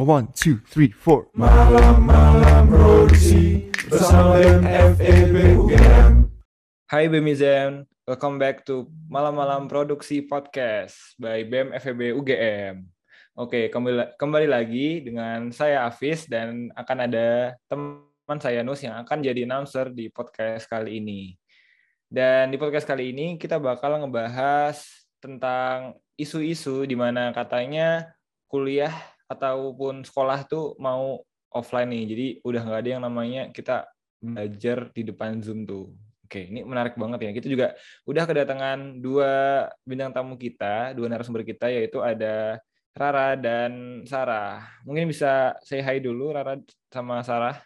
A one, two, three, four. Malam-malam produksi bersama FEB UGM. Hai Bemizen, welcome back to Malam-Malam Produksi Podcast by BEM FEB UGM. Oke, kembali, kembali lagi dengan saya Afis dan akan ada teman saya Nus yang akan jadi announcer di podcast kali ini. Dan di podcast kali ini kita bakal ngebahas tentang isu-isu di mana katanya kuliah ataupun sekolah tuh mau offline nih. Jadi udah nggak ada yang namanya kita belajar di depan Zoom tuh. Oke, ini menarik banget ya. Kita juga udah kedatangan dua bintang tamu kita, dua narasumber kita, yaitu ada Rara dan Sarah. Mungkin bisa say hi dulu, Rara sama Sarah.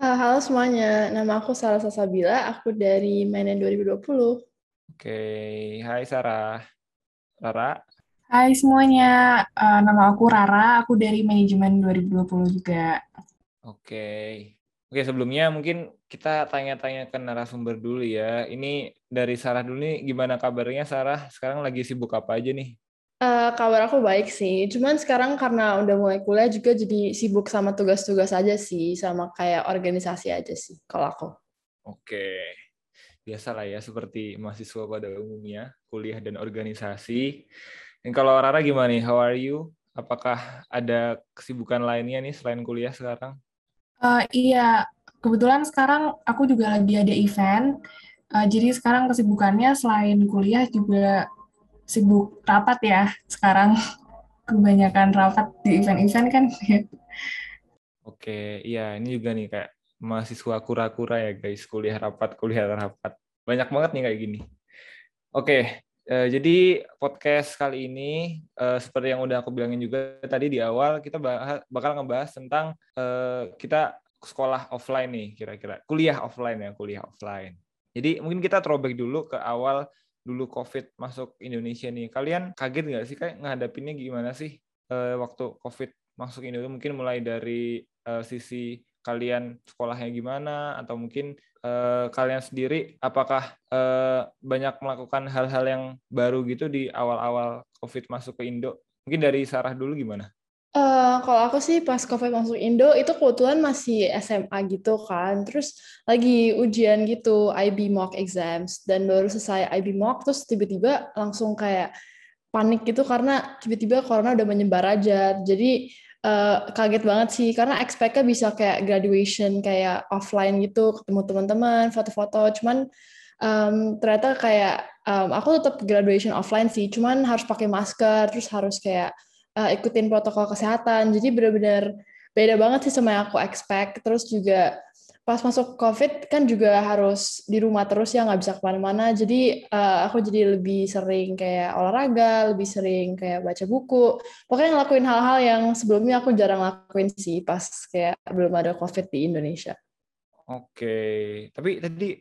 Uh, halo semuanya, nama aku Sarah Sasabila, aku dari Menen 2020. Oke, hai Sarah. Rara. Hai semuanya, uh, nama aku Rara, aku dari manajemen 2020 juga. Oke. Oke, sebelumnya mungkin kita tanya-tanya ke narasumber dulu ya. Ini dari Sarah dulu nih, gimana kabarnya Sarah? Sekarang lagi sibuk apa aja nih? Uh, kabar aku baik sih, cuman sekarang karena udah mulai kuliah juga jadi sibuk sama tugas-tugas aja sih, sama kayak organisasi aja sih kalau aku. Oke, biasalah ya seperti mahasiswa pada umumnya, kuliah dan organisasi. Dan kalau Rara gimana nih? How are you? Apakah ada kesibukan lainnya nih selain kuliah sekarang? Uh, iya, kebetulan sekarang aku juga lagi ada event. Uh, jadi sekarang kesibukannya selain kuliah juga sibuk rapat ya sekarang. Kebanyakan rapat di event-event kan. Oke, iya ini juga nih kayak mahasiswa kura-kura ya guys, kuliah rapat, kuliah rapat. Banyak banget nih kayak gini. Oke, jadi podcast kali ini uh, seperti yang udah aku bilangin juga tadi di awal kita bahas, bakal ngebahas tentang uh, kita sekolah offline nih kira-kira kuliah offline ya kuliah offline. Jadi mungkin kita throwback dulu ke awal dulu COVID masuk Indonesia nih. Kalian kaget nggak sih kayak ngadapinnya gimana sih uh, waktu COVID masuk Indonesia? Mungkin mulai dari uh, sisi kalian sekolahnya gimana atau mungkin uh, kalian sendiri apakah uh, banyak melakukan hal-hal yang baru gitu di awal-awal COVID masuk ke Indo? Mungkin dari Sarah dulu gimana? Uh, kalau aku sih pas COVID masuk Indo itu kebetulan masih SMA gitu kan, terus lagi ujian gitu IB mock exams dan baru selesai IB mock terus tiba-tiba langsung kayak panik gitu karena tiba-tiba corona udah menyebar aja. Jadi uh, kaget banget sih karena expect-nya bisa kayak graduation kayak offline gitu ketemu teman-teman foto-foto. Cuman um, ternyata kayak um, aku tetap graduation offline sih. Cuman harus pakai masker terus harus kayak uh, ikutin protokol kesehatan. Jadi benar-benar beda banget sih sama yang aku expect. Terus juga pas masuk COVID kan juga harus di rumah terus ya nggak bisa ke mana-mana. Jadi uh, aku jadi lebih sering kayak olahraga, lebih sering kayak baca buku. Pokoknya ngelakuin hal-hal yang sebelumnya aku jarang lakuin sih pas kayak belum ada COVID di Indonesia. Oke, tapi tadi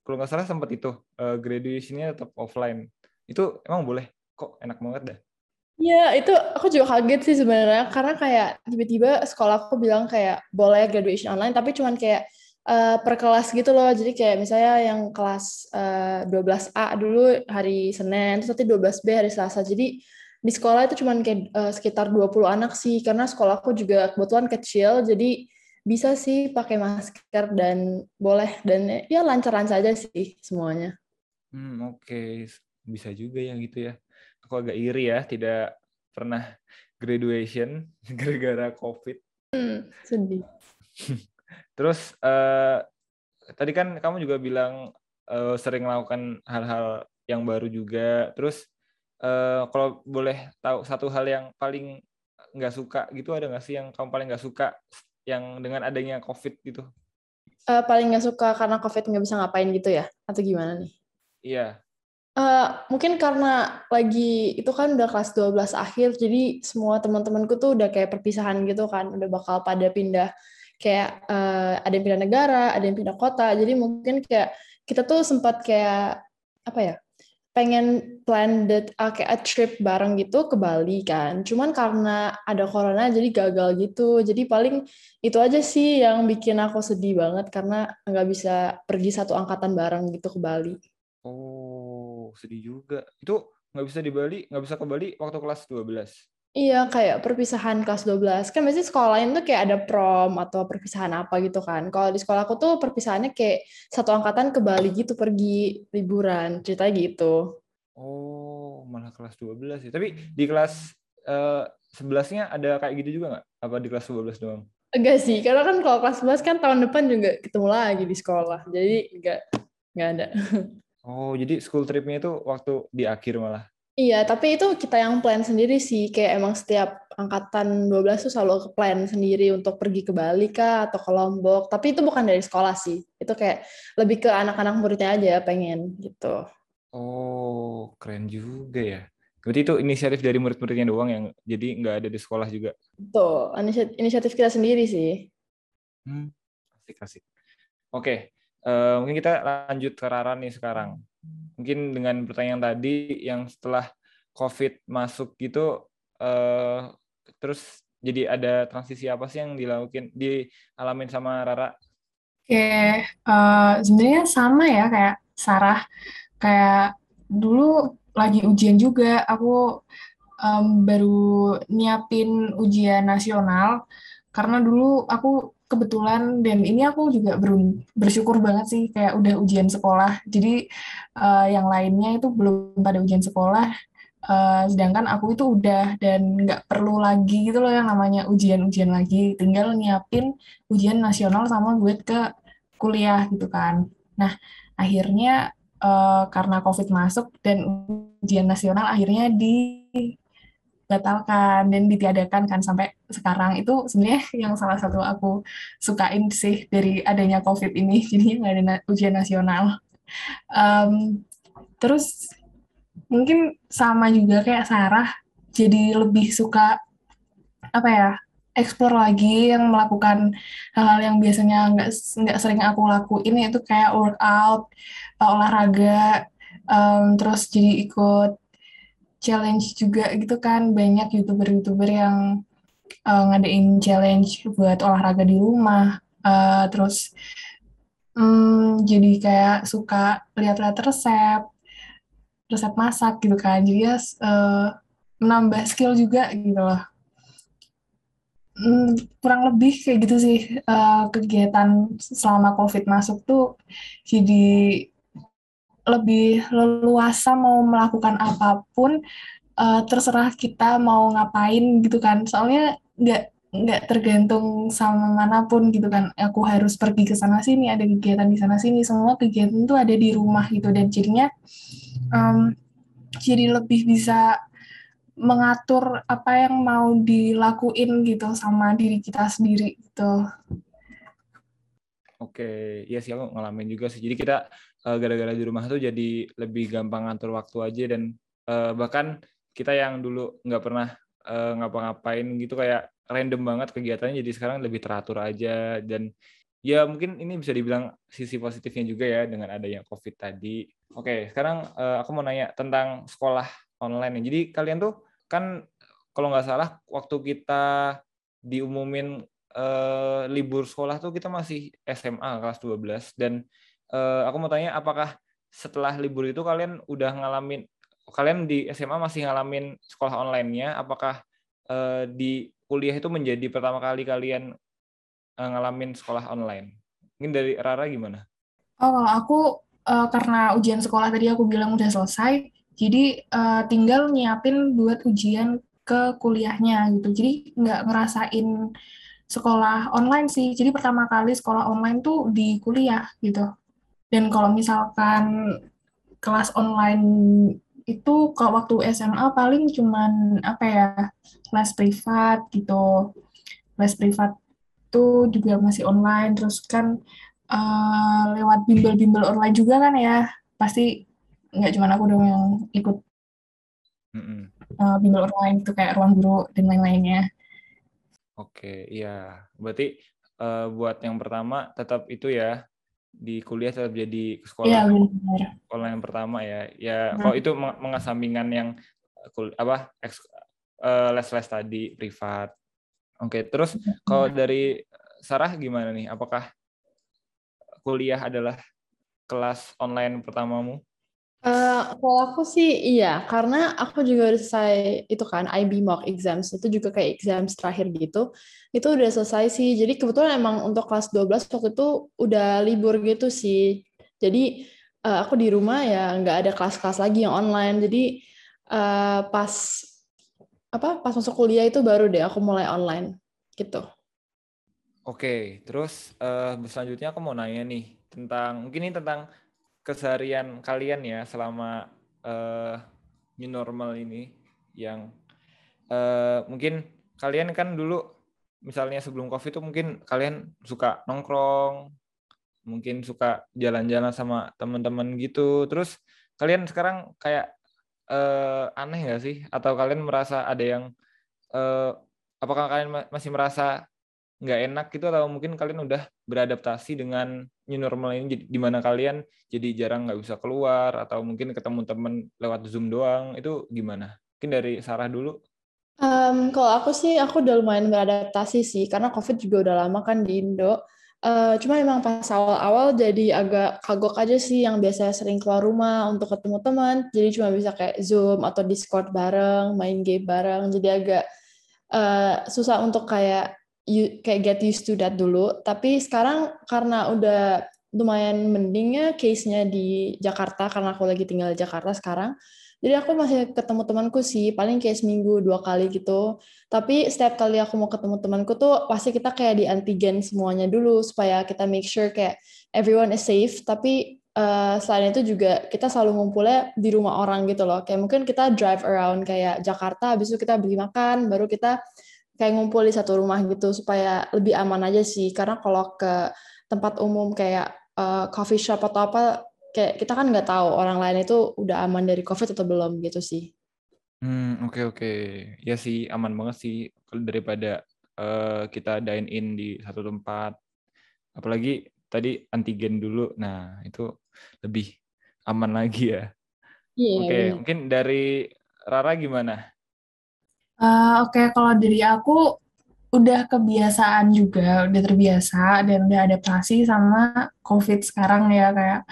kalau nggak salah sempat itu uh, graduationnya tetap offline. Itu emang boleh? Kok enak banget dah? Iya, itu aku juga kaget sih sebenarnya karena kayak tiba-tiba sekolah aku bilang kayak boleh graduation online tapi cuman kayak uh, per kelas gitu loh. Jadi kayak misalnya yang kelas uh, 12A dulu hari Senin, terus nanti 12B hari Selasa. Jadi di sekolah itu cuman kayak uh, sekitar 20 anak sih karena sekolahku juga kebetulan kecil jadi bisa sih pakai masker dan boleh dan ya lancar-lancar aja sih semuanya. Hmm, oke. Okay. Bisa juga yang gitu ya aku agak iri ya tidak pernah graduation gara-gara covid. Hmm, sedih. Terus uh, tadi kan kamu juga bilang uh, sering melakukan hal-hal yang baru juga. Terus uh, kalau boleh tahu satu hal yang paling nggak suka gitu ada nggak sih yang kamu paling nggak suka yang dengan adanya covid gitu? Uh, paling nggak suka karena covid nggak bisa ngapain gitu ya? Atau gimana nih? Iya. Uh, mungkin karena lagi itu kan udah kelas 12 akhir, jadi semua teman-temanku tuh udah kayak perpisahan gitu kan, udah bakal pada pindah. Kayak uh, ada yang pindah negara, ada yang pindah kota, jadi mungkin kayak kita tuh sempat kayak apa ya, pengen plan that, uh, kayak a trip bareng gitu ke Bali kan, cuman karena ada corona jadi gagal gitu, jadi paling itu aja sih yang bikin aku sedih banget karena nggak bisa pergi satu angkatan bareng gitu ke Bali. Oh, sedih juga. Itu nggak bisa di Bali, nggak bisa ke Bali waktu kelas 12? Iya, kayak perpisahan kelas 12. Kan biasanya sekolah lain tuh kayak ada prom atau perpisahan apa gitu kan. Kalau di sekolah aku tuh perpisahannya kayak satu angkatan ke Bali gitu pergi liburan, ceritanya gitu. Oh, malah kelas 12 ya. Tapi di kelas eh, 11-nya ada kayak gitu juga nggak? Apa di kelas 12 doang? Enggak sih, karena kan kalau kelas 11 kan tahun depan juga ketemu lagi di sekolah. Jadi enggak enggak ada. Oh, jadi school trip-nya itu waktu di akhir malah. Iya, tapi itu kita yang plan sendiri sih. Kayak emang setiap angkatan 12 tuh selalu ke plan sendiri untuk pergi ke Bali kah atau ke Lombok. Tapi itu bukan dari sekolah sih. Itu kayak lebih ke anak-anak muridnya aja pengen gitu. Oh, keren juga ya. Berarti itu inisiatif dari murid-muridnya doang yang jadi nggak ada di sekolah juga. Inisiatif, inisiatif kita sendiri sih. Hmm, asik asik. Oke, eh, mungkin kita lanjut ke Rara nih sekarang. Mungkin dengan pertanyaan tadi yang setelah COVID masuk gitu, eh, terus jadi ada transisi apa sih yang dilakukan, dialamin sama Rara? Oke, eh, sebenarnya sama ya kayak Sarah. Kayak dulu lagi ujian juga, aku em, baru nyiapin ujian nasional karena dulu aku kebetulan dan ini aku juga berun- bersyukur banget sih kayak udah ujian sekolah. Jadi eh, yang lainnya itu belum pada ujian sekolah, eh, sedangkan aku itu udah dan nggak perlu lagi gitu loh yang namanya ujian-ujian lagi. Tinggal nyiapin ujian nasional sama gue ke kuliah gitu kan. Nah, akhirnya eh, karena COVID masuk dan ujian nasional akhirnya dibatalkan dan ditiadakan kan sampai sekarang itu sebenarnya yang salah satu aku sukain sih dari adanya COVID ini jadi nggak ada ujian nasional. Em, terus mungkin sama juga kayak Sarah jadi lebih suka apa ya explore lagi yang melakukan hal-hal yang biasanya nggak nggak sering aku lakuin yaitu kayak workout uh, olahraga um, terus jadi ikut challenge juga gitu kan. Banyak youtuber-youtuber yang uh, ngadain challenge buat olahraga di rumah. Uh, terus hmm, jadi kayak suka lihat-lihat resep resep masak gitu kan. Jadi ya uh, menambah skill juga gitu loh. Hmm, kurang lebih kayak gitu sih kegiatan selama COVID masuk tuh jadi lebih leluasa mau melakukan apa pun uh, terserah kita mau ngapain gitu kan soalnya nggak nggak tergantung sama mana pun gitu kan aku harus pergi ke sana sini ada kegiatan di sana sini semua kegiatan tuh ada di rumah gitu dan jadinya um, jadi lebih bisa mengatur apa yang mau dilakuin gitu sama diri kita sendiri gitu. Oke, iya sih aku ngalamin juga sih. Jadi kita gara-gara di rumah tuh jadi lebih gampang ngatur waktu aja dan eh, bahkan kita yang dulu nggak pernah eh, ngapa-ngapain gitu kayak random banget kegiatannya jadi sekarang lebih teratur aja dan ya mungkin ini bisa dibilang sisi positifnya juga ya dengan adanya COVID tadi. Oke, sekarang eh, aku mau nanya tentang sekolah online. Jadi kalian tuh kan kalau nggak salah waktu kita diumumin eh, libur sekolah tuh kita masih SMA kelas 12 dan eh, aku mau tanya apakah setelah libur itu kalian udah ngalamin kalian di SMA masih ngalamin sekolah online-nya apakah eh, di kuliah itu menjadi pertama kali kalian eh, ngalamin sekolah online mungkin dari Rara gimana Oh, kalau aku eh, karena ujian sekolah tadi aku bilang udah selesai, jadi eh, tinggal nyiapin buat ujian ke kuliahnya gitu. Jadi nggak ngerasain sekolah online sih. Jadi pertama kali sekolah online tuh di kuliah gitu. Dan kalau misalkan kelas online itu kalau waktu SMA paling cuman apa ya les privat gitu. Les privat itu juga masih online. Terus kan eh, lewat bimbel-bimbel online juga kan ya. Pasti nggak cuma aku dong yang ikut eh, bimbel online itu kayak ruang guru dan lain-lainnya. Oke, iya. Berarti eh, buat yang pertama tetap itu ya di kuliah tetap jadi sekolah benar. sekolah yang pertama ya. Ya, Hmm. kalau itu meng- mengesampingkan yang kul- apa eks- eh, les-les tadi privat. Oke, terus kalau dari Sarah gimana nih? Apakah kuliah adalah kelas online pertamamu? Eh, kalau aku sih iya, karena aku juga udah selesai itu kan IB mock exams itu juga kayak exams terakhir gitu. Itu udah selesai sih. Jadi kebetulan emang untuk kelas 12 waktu itu udah libur gitu sih. Jadi uh, aku di rumah ya nggak ada kelas-kelas lagi yang online. Jadi uh, pas apa pas masuk kuliah itu baru deh aku mulai online gitu. Oke, terus uh, selanjutnya aku mau nanya nih tentang mungkin ini tentang keseharian kalian ya selama uh, new normal ini yang uh, mungkin kalian kan dulu misalnya sebelum covid itu mungkin kalian suka nongkrong mungkin suka jalan-jalan sama teman-teman gitu. Terus kalian sekarang kayak uh, aneh nggak sih? Atau kalian merasa ada yang uh, apakah kalian masih merasa nggak enak gitu atau mungkin kalian udah beradaptasi dengan new normal ini di mana kalian jadi jarang nggak bisa keluar atau mungkin ketemu teman lewat zoom doang itu gimana? Mungkin dari Sarah dulu. Um, kalau aku sih aku udah lumayan beradaptasi sih karena covid juga udah lama kan di Indo. Uh, cuma emang pas awal-awal jadi agak kagok aja sih yang biasanya sering keluar rumah untuk ketemu teman jadi cuma bisa kayak zoom atau discord bareng main game bareng jadi agak uh, susah untuk kayak you, kayak get used to that dulu. Tapi sekarang karena udah lumayan mendingnya case-nya di Jakarta karena aku lagi tinggal di Jakarta sekarang. Jadi aku masih ketemu temanku sih, paling kayak seminggu dua kali gitu. Tapi setiap kali aku mau ketemu temanku tuh pasti kita kayak di antigen semuanya dulu supaya kita make sure kayak everyone is safe. Tapi uh, selain itu juga kita selalu ngumpulnya di rumah orang gitu loh. Kayak mungkin kita drive around kayak Jakarta, habis itu kita beli makan, baru kita kayak ngumpul di satu rumah gitu supaya lebih aman aja sih karena kalau ke tempat umum kayak uh, coffee shop atau apa kayak kita kan nggak tahu orang lain itu udah aman dari covid atau belum gitu sih. Hmm oke okay, oke okay. ya sih aman banget sih daripada uh, kita dine in di satu tempat apalagi tadi antigen dulu nah itu lebih aman lagi ya. Yeah, oke okay. mungkin dari Rara gimana? Uh, Oke, okay, kalau dari aku udah kebiasaan juga, udah terbiasa dan udah adaptasi sama COVID sekarang ya kayak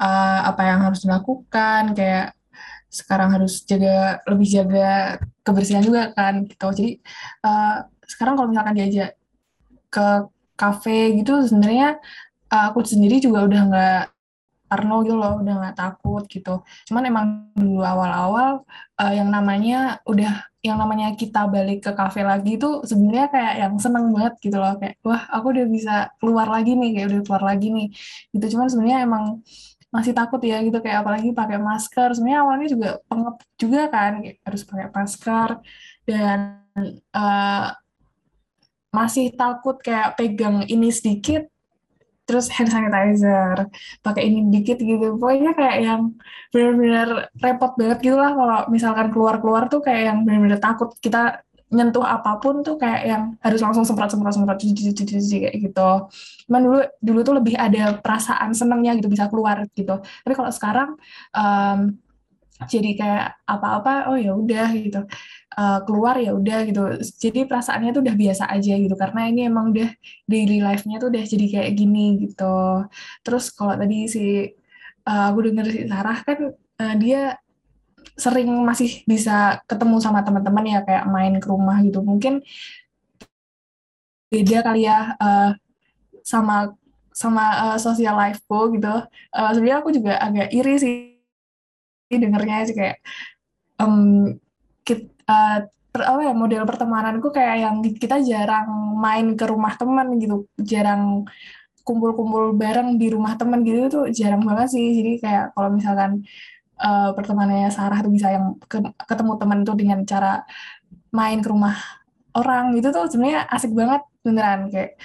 uh, apa yang harus dilakukan, kayak sekarang harus jaga lebih jaga kebersihan juga kan gitu. Jadi uh, sekarang kalau misalkan diajak ke kafe gitu sebenarnya uh, aku sendiri juga udah nggak parno gitu loh, udah nggak takut gitu. Cuman emang dulu awal-awal uh, yang namanya udah yang namanya kita balik ke kafe lagi itu sebenarnya kayak yang seneng banget gitu loh. Kayak wah aku udah bisa keluar lagi nih kayak udah keluar lagi nih. Gitu cuman sebenarnya emang masih takut ya gitu kayak apalagi pakai masker. Sebenarnya awalnya juga pengep juga kan kayak harus pakai masker dan uh, masih takut kayak pegang ini sedikit terus hand sanitizer pakai ini dikit gitu pokoknya kayak yang benar-benar repot banget gitu lah kalau misalkan keluar-keluar tuh kayak yang benar-benar takut kita nyentuh apa pun tuh kayak yang harus langsung semprot semprot semprot cuci cuci cuci kayak gitu. Cuman dulu dulu tuh lebih ada perasaan senengnya gitu bisa keluar gitu. Tapi kalau sekarang um, jadi kayak apa-apa oh ya udah gitu uh, keluar ya udah gitu. Jadi perasaannya tuh udah biasa aja gitu. Karena ini emang udah daily life-nya tuh udah jadi kayak gini gitu. Terus kalau tadi si uh, aku denger si Sarah kan uh, dia sering masih bisa ketemu sama teman-teman ya kayak main ke rumah gitu. Mungkin beda kali ya uh, sama sama uh, social life-ku gitu. Uh, sebenarnya aku juga agak iri sih dengernya sih kayak um, kit, uh, per, apa ya model pertemananku kayak yang kita jarang main ke rumah teman gitu. Jarang kumpul-kumpul bareng di rumah teman gitu tuh jarang banget sih. Jadi kayak kalau misalkan uh, pertemanannya Sarah tuh bisa yang ke, ketemu teman tuh dengan cara main ke rumah orang gitu tuh sebenarnya asik banget beneran. Kayak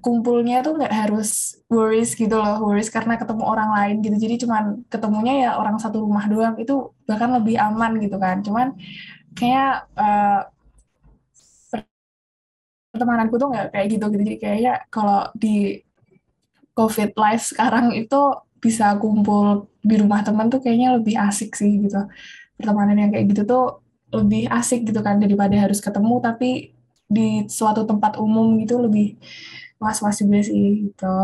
kumpulnya tuh nggak harus worries gitu loh worries karena ketemu orang lain gitu. Jadi cuman ketemunya ya orang satu rumah doang itu bahkan lebih aman gitu kan. Cuman kayak uh, pertemananku tuh nggak kayak gitu gitu jadi kayaknya kalau di covid life sekarang itu bisa kumpul di rumah teman tuh kayaknya lebih asik sih gitu pertemanan yang kayak gitu tuh lebih asik gitu kan daripada harus ketemu tapi di suatu tempat umum gitu lebih was-was juga sih gitu.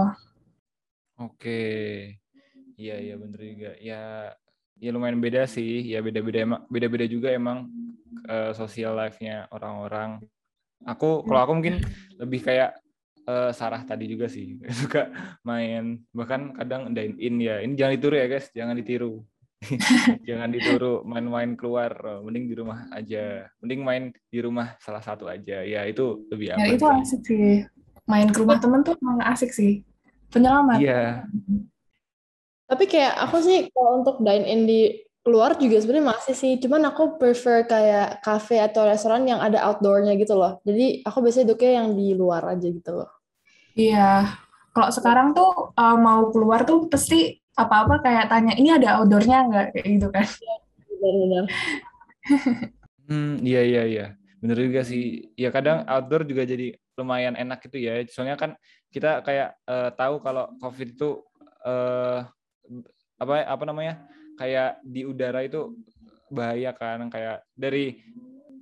Oke. Iya iya bener juga. Ya ya lumayan beda sih ya beda-beda emang beda-beda juga emang uh, social life-nya orang-orang. Aku kalau aku mungkin lebih kayak uh, Sarah tadi juga sih suka main. Bahkan kadang dine in ya ini jangan ditiru ya guys. Jangan ditiru. Jangan ditiru main-main keluar. Mending di rumah aja. Mending main di rumah salah satu aja. Ya itu lebih aman ya itu asik sih. Main ke rumah temen tuh emang asik sih. Penyelamat. Iya. Tapi kayak aku sih kalau untuk dine in di keluar juga sebenarnya masih sih. Cuman aku prefer kayak cafe atau restoran yang ada outdoornya gitu loh. Jadi aku biasanya duduknya yang di luar aja gitu loh. Iya. Kalau sekarang tuh uh, mau keluar tuh pasti apa-apa kayak tanya ini ada outdoornya nggak kayak gitu kan? Benar-benar. hmm, iya iya iya. Bener juga sih. Ya kadang outdoor juga jadi lumayan enak gitu ya. Soalnya kan kita kayak uh, tahu kalau COVID itu uh, apa apa namanya kayak di udara itu bahaya kan kayak dari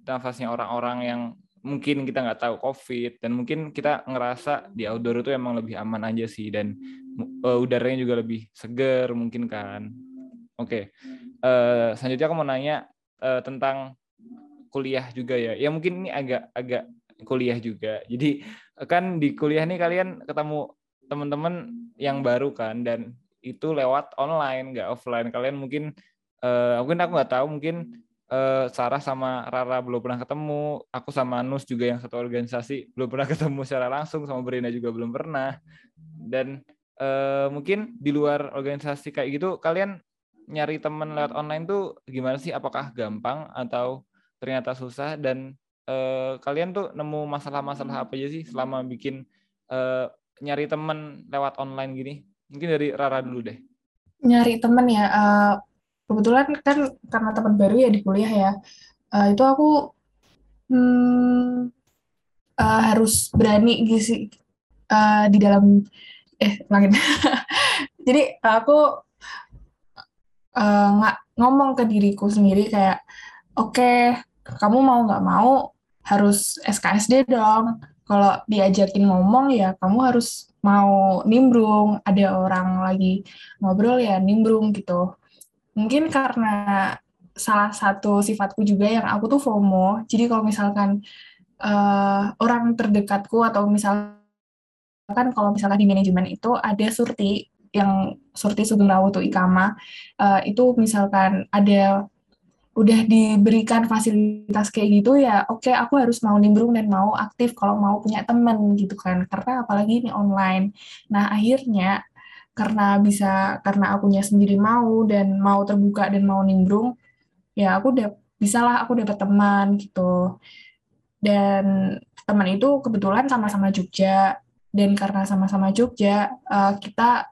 nafasnya orang-orang yang mungkin kita nggak tahu covid dan mungkin kita ngerasa di outdoor itu emang lebih aman aja sih dan uh, udaranya juga lebih seger mungkin kan oke okay. uh, selanjutnya aku mau nanya uh, tentang kuliah juga ya ya mungkin ini agak agak kuliah juga jadi kan di kuliah nih kalian ketemu teman-teman yang baru kan dan itu lewat online nggak offline. Kalian mungkin uh, mungkin aku nggak tahu mungkin uh, Sarah sama Rara belum pernah ketemu. Aku sama Nus juga yang satu organisasi belum pernah ketemu secara langsung sama Berina juga belum pernah. Dan uh, mungkin di luar organisasi kayak gitu kalian nyari teman lewat online tuh gimana sih? Apakah gampang atau ternyata susah? Dan uh, kalian tuh nemu masalah-masalah apa aja sih selama bikin uh, nyari teman lewat online gini Mungkin dari Rara dulu deh. Nyari temen ya. Uh, kebetulan kan karena teman baru ya di kuliah ya. Uh, itu aku hmm, uh, harus berani uh, di dalam eh langit. Jadi aku nggak ngomong ke diriku sendiri kayak oke okay, kamu mau nggak mau harus SKSD dong kalau diajakin ngomong ya kamu harus mau nimbrung, ada orang lagi ngobrol ya nimbrung gitu. Mungkin karena salah satu sifatku juga yang aku tuh FOMO. Jadi kalau misalkan uh, orang terdekatku atau misalkan kalau misalkan di manajemen itu ada surti yang surti Sugeng Rawu tuh Ikama, uh, itu misalkan ada udah diberikan fasilitas kayak gitu ya oke okay, aku harus mau nimbrung dan mau aktif kalau mau punya temen gitu kan. Karena apalagi ini online. Nah akhirnya karena bisa karena akunya sendiri mau dan mau terbuka dan mau nimbrung ya aku udah bisalah aku dapat teman gitu. Dan teman itu kebetulan sama-sama Jogja. Dan karena sama-sama Jogja uh, kita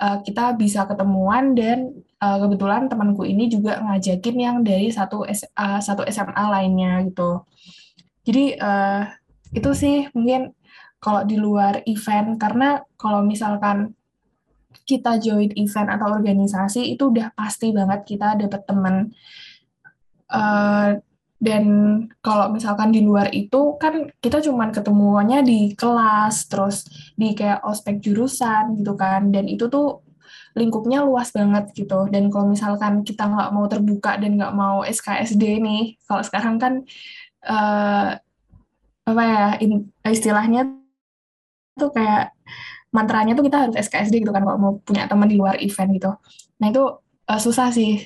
uh, kita bisa ketemuan dan uh, kebetulan temanku ini juga ngajakin yang dari satu uh, satu SMA lainnya gitu. Jadi uh, itu sih mungkin kalau di luar event karena kalau misalkan kita join event atau organisasi itu udah pasti banget kita dapat teman uh, dan kalau misalkan di luar itu kan kita cuman ketemuannya di kelas terus di kayak ospek jurusan gitu kan dan itu tuh lingkupnya luas banget gitu. Dan kalau misalkan kita nggak mau terbuka dan nggak mau SKSD nih kalau sekarang kan uh, apa ya in, istilahnya tuh kayak mantranya tuh kita harus SKSD gitu kan kalau mau punya teman di luar event gitu. Nah itu uh, susah sih.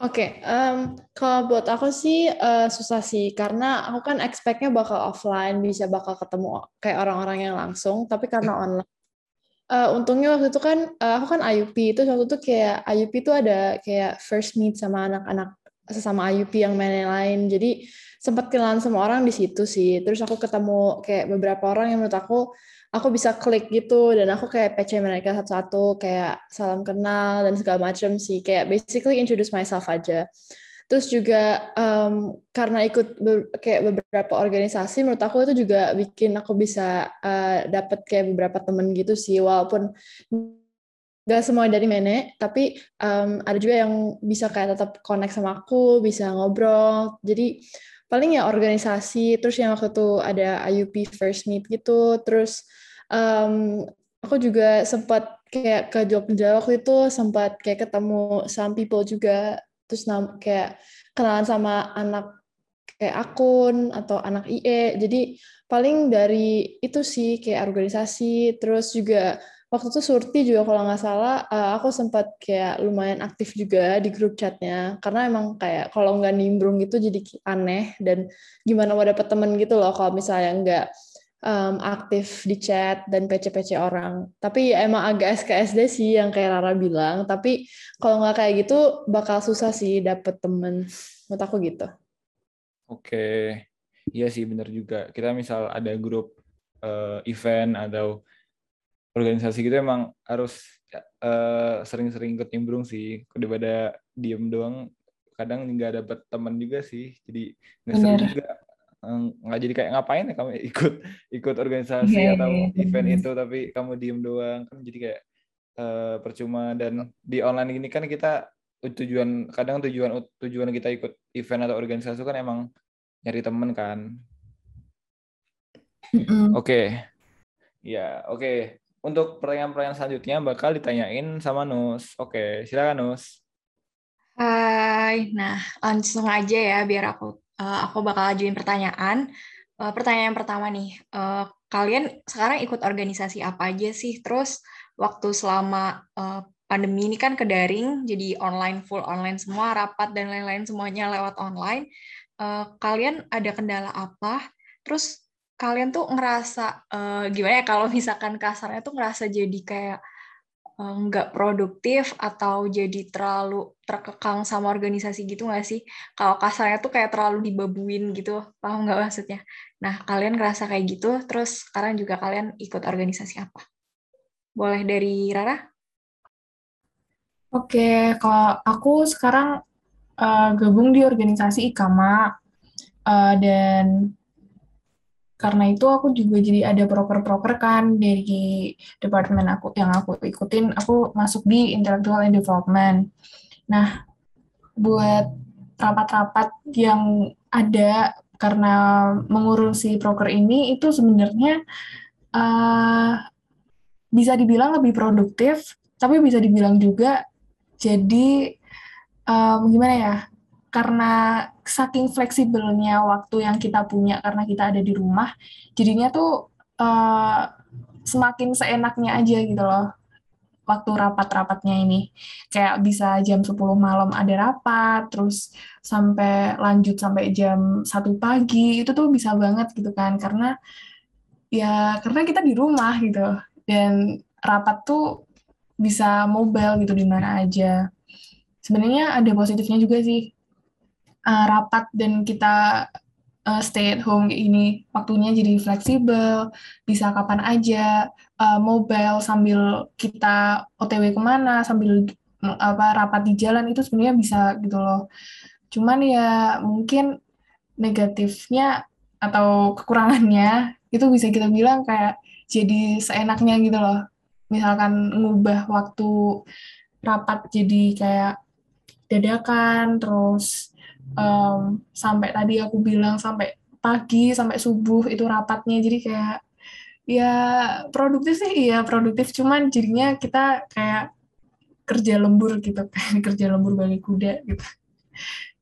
Oke, okay, um, kalau buat aku sih uh, susah sih. Karena aku kan expect-nya bakal offline bisa bakal ketemu kayak orang-orang yang langsung, tapi karena online. Uh, untungnya waktu itu kan uh, aku kan IUP itu waktu itu kayak IUP itu ada kayak first meet sama anak-anak sesama IUP yang main lain, jadi sempat kenalan sama orang di situ sih. Terus aku ketemu kayak beberapa orang yang menurut aku aku bisa klik gitu. Dan aku kayak PC mereka satu-satu kayak salam kenal dan segala macam sih. Kayak basically introduce myself aja terus juga um, karena ikut be kayak beberapa organisasi menurut aku itu juga bikin aku bisa uh, eh, dapat kayak beberapa temen gitu sih. Walaupun gak semua dari Mene, tapi um, ada juga yang bisa kayak tetap connect sama aku, bisa ngobrol. Jadi paling ya organisasi terus yang waktu itu ada IUP first meet gitu. Terus um, aku juga sempat kayak ke Jogja waktu itu sempat kayak ketemu some people juga terus kayak kenalan sama anak kayak akun atau anak IE jadi paling dari itu sih kayak organisasi. Terus juga waktu itu Surti juga kalau nggak salah uh, aku sempat kayak lumayan aktif juga di grup chatnya. Karena emang kayak kalau nggak nimbrung gitu jadi aneh dan gimana mau dapet temen gitu loh kalau misalnya nggak um, aktif di chat dan PC-PC orang. Tapi ya emang agak SKSD sih yang kayak Rara bilang. Tapi kalau nggak kayak gitu bakal susah sih dapet temen. Menurut aku gitu. Oke, iya sih bener juga. Kita misal ada grup uh, event atau organisasi gitu emang harus uh, sering-sering ikut nimbrung sih daripada diem doang kadang nggak dapet teman juga sih jadi nggak seru juga nggak jadi kayak ngapain ya kamu ikut ikut organisasi yeah, atau yeah, event yeah. itu tapi kamu diem doang kan jadi kayak uh, percuma dan di online ini kan kita tujuan kadang tujuan tujuan kita ikut event atau organisasi kan emang nyari temen kan mm oke okay. ya oke okay untuk pertanyaan-pertanyaan selanjutnya bakal ditanyain sama Nus. Oke, silakan Nus. Hai, nah langsung aja ya biar aku uh, aku bakal ajuin pertanyaan. Uh, pertanyaan pertama nih, uh, kalian sekarang ikut organisasi apa aja sih? Terus waktu selama uh, pandemi ini kan ke daring, jadi online full online semua, rapat dan lain-lain semuanya lewat online. Uh, kalian ada kendala apa? Terus kalian tuh ngerasa uh, gimana ya kalau misalkan kasarnya tuh ngerasa jadi kayak eh, nggak uh, produktif atau jadi terlalu terkekang sama organisasi gitu nggak sih? Kalau kasarnya tuh kayak terlalu dibabuin gitu, paham nggak maksudnya? Nah, kalian ngerasa kayak gitu, terus sekarang juga kalian ikut organisasi apa? Boleh dari Rara? Oke, kalau aku sekarang uh, gabung di organisasi IKAMA, uh, dan karena itu aku juga jadi ada proker-proker kan dari departemen aku yang aku ikutin aku masuk di intellectual and development. Nah buat rapat-rapat yang ada karena mengurusi proker ini itu sebenarnya uh, bisa dibilang lebih produktif tapi bisa dibilang juga jadi um, gimana ya karena saking fleksibelnya waktu yang kita punya karena kita ada di rumah, jadinya tuh uh, semakin seenaknya aja gitu loh waktu rapat-rapatnya ini. Kayak bisa jam 10 malam ada rapat, terus sampai lanjut sampai jam 1 pagi, itu tuh bisa banget gitu kan, karena ya karena kita di rumah gitu, dan rapat tuh bisa mobile gitu di mana aja. Sebenarnya ada positifnya juga sih, uh, rapat dan kita uh, stay at home ini waktunya jadi fleksibel, bisa kapan aja, uh, mobile sambil kita OTW ke mana, sambil apa rapat di jalan itu sebenarnya bisa gitu loh. Cuman ya mungkin negatifnya atau kekurangannya itu bisa kita bilang kayak jadi seenaknya gitu loh. Misalkan ngubah waktu rapat jadi kayak dadakan, terus um, sampai tadi aku bilang sampai pagi sampai subuh itu rapatnya. Jadi kayak ya produktif sih iya produktif. Cuman jadinya kita kayak kerja lembur gitu kan kerja lembur bagi kuda gitu.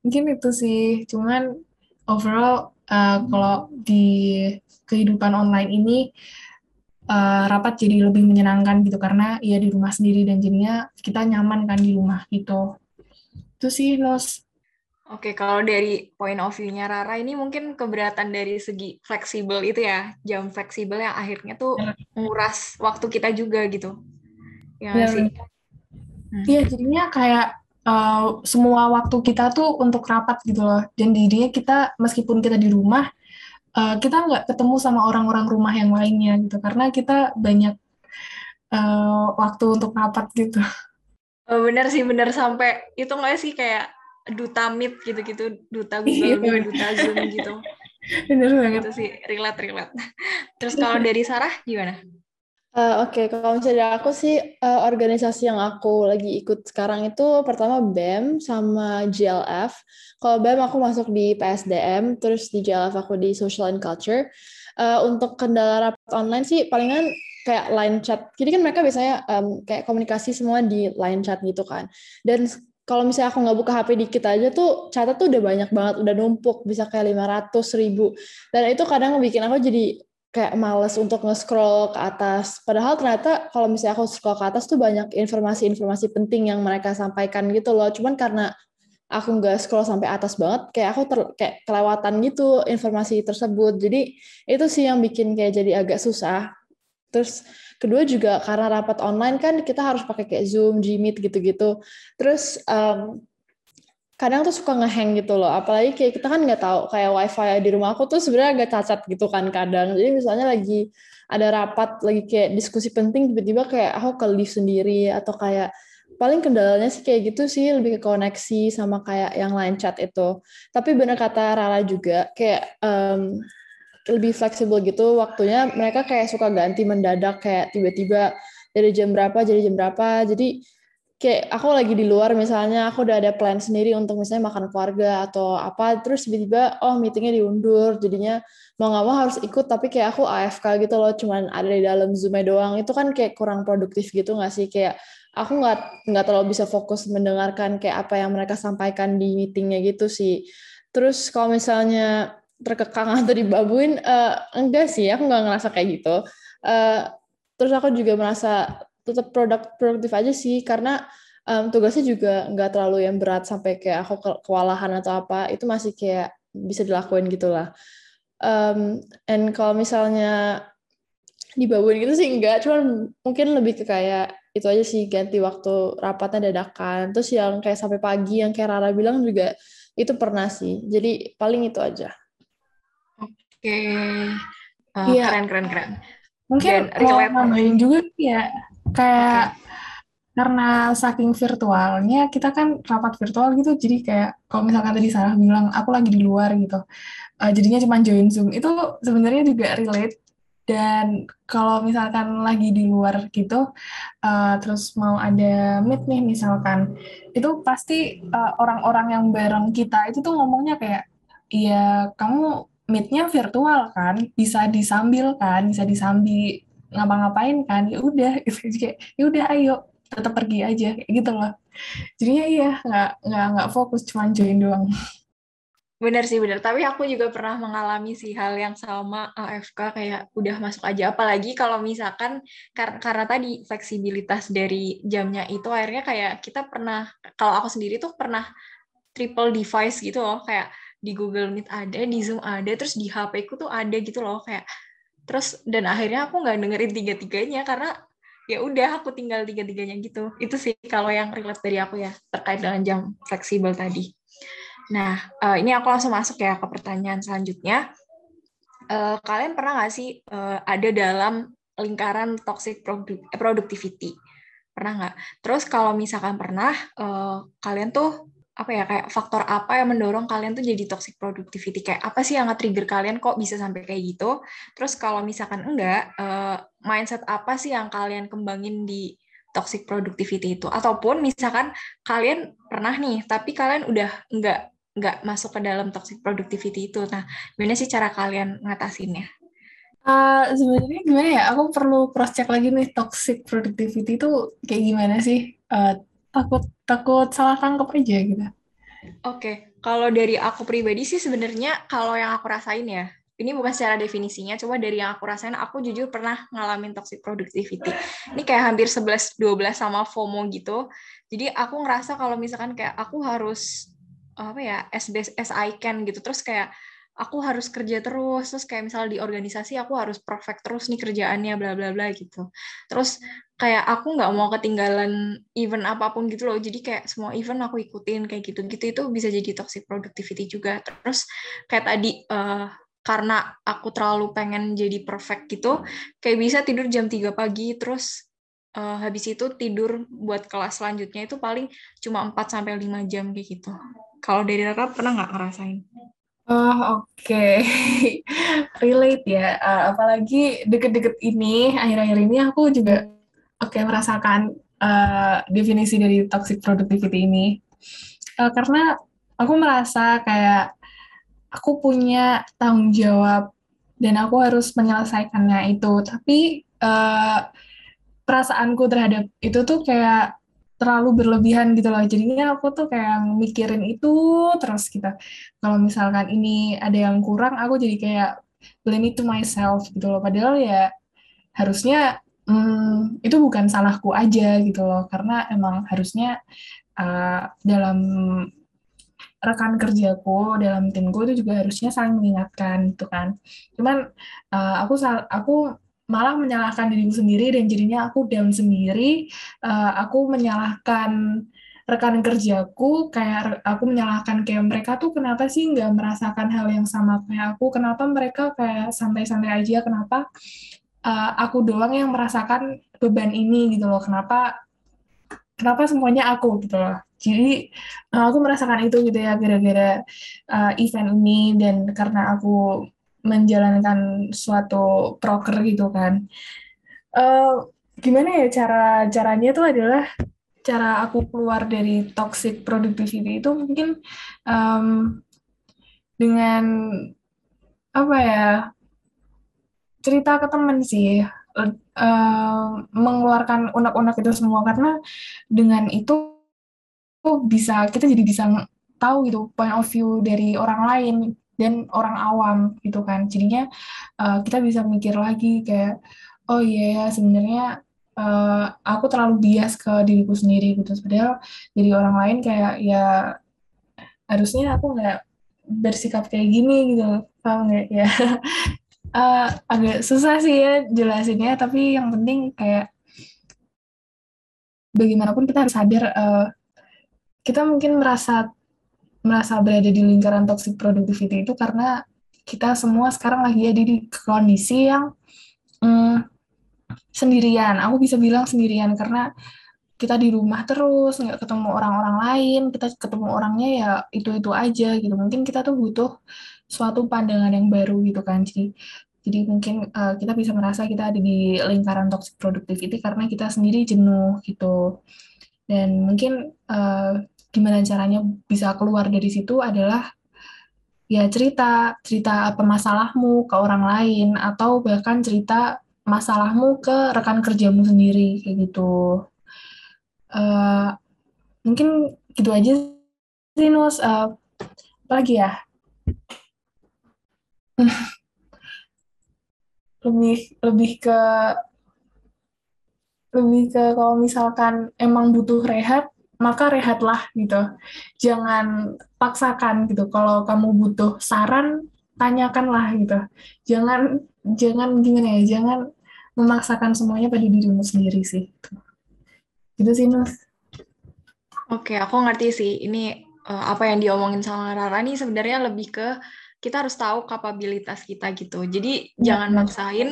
Mungkin itu sih. Cuman overall uh, kalau di kehidupan online ini uh, rapat jadi lebih menyenangkan gitu. Karena ya di rumah sendiri dan jadinya kita nyaman kan di rumah gitu. Itu sih Nos Oke, kalau dari point of view-nya Rara ini mungkin keberatan dari segi fleksibel itu ya, jam fleksibel yang akhirnya tuh iya. menguras waktu kita juga gitu. Ya, ya sih. Hmm. Iya, hmm. jadinya kayak uh, semua waktu kita tuh untuk rapat gitu loh. Dan dirinya kita meskipun kita di rumah, uh, kita nggak ketemu sama orang-orang rumah yang lainnya gitu, karena kita banyak uh, waktu untuk rapat gitu. Oh, bener sih, bener sampai itu nggak sih kayak duta meet gitu-gitu, duta Google Meet, duta Zoom gitu. Bener banget. Itu sih relate relate. Terus kalau dari Sarah gimana? Uh, Oke, okay. kalau misalnya aku sih uh, organisasi yang aku lagi ikut sekarang itu pertama BEM sama GLF. Kalau BEM aku masuk di PSDM, terus di GLF aku di Social and Culture. uh, untuk kendala rapat online sih palingan kayak line chat. Jadi kan mereka biasanya um, kayak komunikasi semua di line chat gitu kan. Dan kalau misalnya aku nggak buka HP dikit aja tuh catat tuh udah banyak banget, udah numpuk, bisa kayak 500 ribu. Dan itu kadang bikin aku jadi kayak males untuk nge-scroll ke atas. Padahal ternyata kalau misalnya aku scroll ke atas tuh banyak informasi-informasi penting yang mereka sampaikan gitu loh. Cuman karena aku nggak scroll sampai atas banget, kayak aku ter, kayak kelewatan gitu informasi tersebut. Jadi itu sih yang bikin kayak jadi agak susah. Terus kedua juga karena rapat online kan kita harus pakai kayak Zoom, Gmeet gitu-gitu. Terus um, kadang tuh suka ngehang gitu loh. Apalagi kayak kita kan nggak tahu kayak wifi di rumah aku tuh sebenarnya agak cacat gitu kan kadang. Jadi misalnya lagi ada rapat lagi kayak diskusi penting tiba-tiba kayak aku ke live sendiri atau kayak paling kendalanya sih kayak gitu sih lebih ke koneksi sama kayak yang lain chat itu. Tapi benar kata Rara juga kayak um, lebih fleksibel gitu waktunya mereka kayak suka ganti mendadak kayak tiba-tiba dari jam berapa jadi jam berapa. Jadi kayak aku lagi di luar misalnya aku udah ada plan sendiri untuk misalnya makan keluarga atau apa terus tiba-tiba oh meetingnya diundur jadinya mau nggak mau harus ikut tapi kayak aku AFK gitu loh cuman ada di dalam zoom doang. Itu kan kayak kurang produktif gitu nggak sih? Kayak aku nggak nggak terlalu bisa fokus mendengarkan kayak apa yang mereka sampaikan di meetingnya gitu sih. Terus kalau misalnya terkekang atau dibabuin uh, enggak sih aku nggak ngerasa kayak gitu. Uh, terus aku juga merasa tetap produk produktif aja sih karena um, tugasnya juga nggak terlalu yang berat sampai kayak aku ke kewalahan atau apa itu masih kayak bisa dilakuin gitulah. Um, and kalau misalnya dibawain gitu sih enggak cuman mungkin lebih ke kayak itu aja sih ganti waktu rapatnya dadakan. Terus yang kayak sampai pagi yang kayak Rara bilang juga itu pernah sih. Jadi paling itu aja okay. uh, yeah. keren keren keren mungkin mau nambahin juga ya kayak okay. karena saking virtualnya kita kan rapat virtual gitu jadi kayak kalau misalkan tadi Sarah bilang aku lagi di luar gitu uh, jadinya cuma join zoom itu sebenarnya juga relate dan kalau misalkan lagi di luar gitu uh, terus mau ada meet nih misalkan itu pasti uh, orang-orang yang bareng kita itu tuh ngomongnya kayak iya kamu meetnya virtual kan bisa disambil kan bisa disambi ngapa-ngapain kan ya udah gitu. Kayak ya udah ayo tetap pergi aja kayak gitu loh. Jadinya iya nggak nggak nggak fokus cuma join doang. Bener sih bener, tapi aku juga pernah mengalami sih hal yang sama AFK kayak udah masuk aja. Apalagi kalau misalkan kar karena tadi fleksibilitas dari jamnya itu akhirnya kayak kita pernah, kalau aku sendiri tuh pernah triple device gitu loh, kayak di Google Meet ada, di Zoom ada, terus di HP ku tuh ada gitu loh, kayak terus dan akhirnya aku nggak dengerin tiga tiganya karena ya udah aku tinggal tiga tiganya gitu. Itu sih kalau yang relate dari aku ya terkait dengan jam fleksibel tadi. Nah uh, ini aku langsung masuk ya ke pertanyaan selanjutnya. Uh, kalian pernah nggak sih uh, ada dalam lingkaran toxic productivity? Pernah nggak? Terus kalau misalkan pernah kalian tuh apa ya kayak faktor apa yang mendorong kalian tuh jadi toxic productivity? Kayak apa sih yang nge-trigger kalian kok bisa sampai kayak gitu? Terus kalau misalkan enggak uh, mindset apa sih yang kalian kembangin di toxic productivity itu? Ataupun misalkan kalian pernah nih tapi kalian udah enggak enggak masuk ke dalam toxic productivity itu. Nah gimana sih cara kalian ngatasinnya? Uh, sebenarnya gimana ya? Aku perlu cross check lagi nih toxic productivity itu kayak gimana sih? Uh, takut takut salah tangkap aja gitu. Oke, okay. kalau dari aku pribadi sih sebenarnya kalau yang aku rasain ya, ini bukan secara definisinya, coba dari yang aku rasain, aku jujur pernah ngalamin toxic productivity. Ini kayak hampir 11-12 sama FOMO gitu. Jadi aku ngerasa kalau misalkan kayak aku harus apa ya, as best as I can gitu. Terus kayak aku harus kerja terus terus kayak misalnya di organisasi aku harus perfect terus nih kerjaannya bla bla bla gitu. Terus kayak aku nggak mau ketinggalan event apa pun gitu loh. Jadi kayak semua event aku ikutin kayak gitu gitu itu bisa jadi toxic productivity juga. Terus kayak tadi uh, karena aku terlalu pengen jadi perfect gitu kayak bisa tidur jam 3 pagi terus uh, habis itu tidur buat kelas selanjutnya itu paling cuma 4 sampai 5 jam kayak gitu. Kalau dari Rara pernah nggak ngerasain Oh, oke. Okay. Relate ya. Uh, apalagi deket-deket ini, akhir-akhir ini aku juga oke okay, merasakan uh, definisi dari toxic productivity ini. Uh, karena aku merasa kayak aku punya tanggung jawab dan aku harus menyelesaikannya itu. Tapi uh, perasaanku terhadap itu tuh kayak terlalu berlebihan gitu loh. Jadinya aku tuh kayak mikirin itu terus gitu. Kalau misalkan ini ada yang kurang, aku jadi kayak blame it to myself gitu loh. Padahal ya harusnya hmm, itu bukan salahku aja gitu loh. Karena emang harusnya uh, dalam rekan kerjaku dalam timku itu juga harusnya saling mengingatkan gitu kan cuman uh, aku aku malah menyalahkan diriku sendiri dan jadinya aku down sendiri. Uh, aku menyalahkan rekan kerjaku kayak aku menyalahkan kayak mereka tuh kenapa sih nggak merasakan hal yang sama kayak aku? Kenapa mereka kayak santai-santai aja? Kenapa uh, aku doang yang merasakan beban ini gitu loh? Kenapa kenapa semuanya aku gitu loh? Jadi eh, aku merasakan itu gitu ya gara-gara uh, event ini dan karena aku menjalankan suatu proker gitu kan. Uh, gimana ya cara caranya itu adalah cara aku keluar dari toxic productivity itu mungkin um, dengan apa ya cerita ke temen sih uh, mengeluarkan unek-unek itu semua karena dengan itu bisa kita jadi bisa tahu gitu point of view dari orang lain dan orang awam gitu kan. Jadinya uh, kita bisa mikir lagi kayak oh iya yeah, sebenarnya uh, aku terlalu bias ke diriku sendiri gitu. Padahal jadi orang lain kayak ya harusnya aku nggak bersikap kayak gini gitu. Paham nggak? Ya. Uh, agak susah sih ya jelasinnya tapi yang penting kayak bagaimanapun kita harus sadar uh, kita mungkin merasa merasa berada di lingkaran toxic productivity itu karena kita semua sekarang lagi ada di kondisi yang mm, sendirian. Aku bisa bilang sendirian karena kita di rumah terus, nggak ketemu orang-orang lain, kita ketemu orangnya ya itu-itu aja gitu. Mungkin kita tuh butuh suatu pandangan yang baru gitu kan. Jadi jadi mungkin uh, kita bisa merasa kita ada di lingkaran toxic productivity karena kita sendiri jenuh gitu. Dan mungkin uh, gimana caranya bisa keluar dari situ adalah ya cerita cerita apa masalahmu ke orang lain atau bahkan cerita masalahmu ke rekan kerjamu sendiri kayak gitu. Uh, mungkin gitu aja sih Nus. Uh, apa lagi ya? Lebih lebih ke lebih ke kalau misalkan emang butuh rehat maka rehatlah gitu. Jangan paksakan gitu. Kalau kamu butuh saran, tanyakanlah gitu. Jangan jangan gimana ya, jangan memaksakan semuanya pada dirimu sendiri sih. Gitu sih, Nus. Oke, aku ngerti sih. Ini uh, apa yang diomongin sama Rara nih sebenarnya lebih ke kita harus tahu kapabilitas kita gitu. Jadi ya, jangan maksain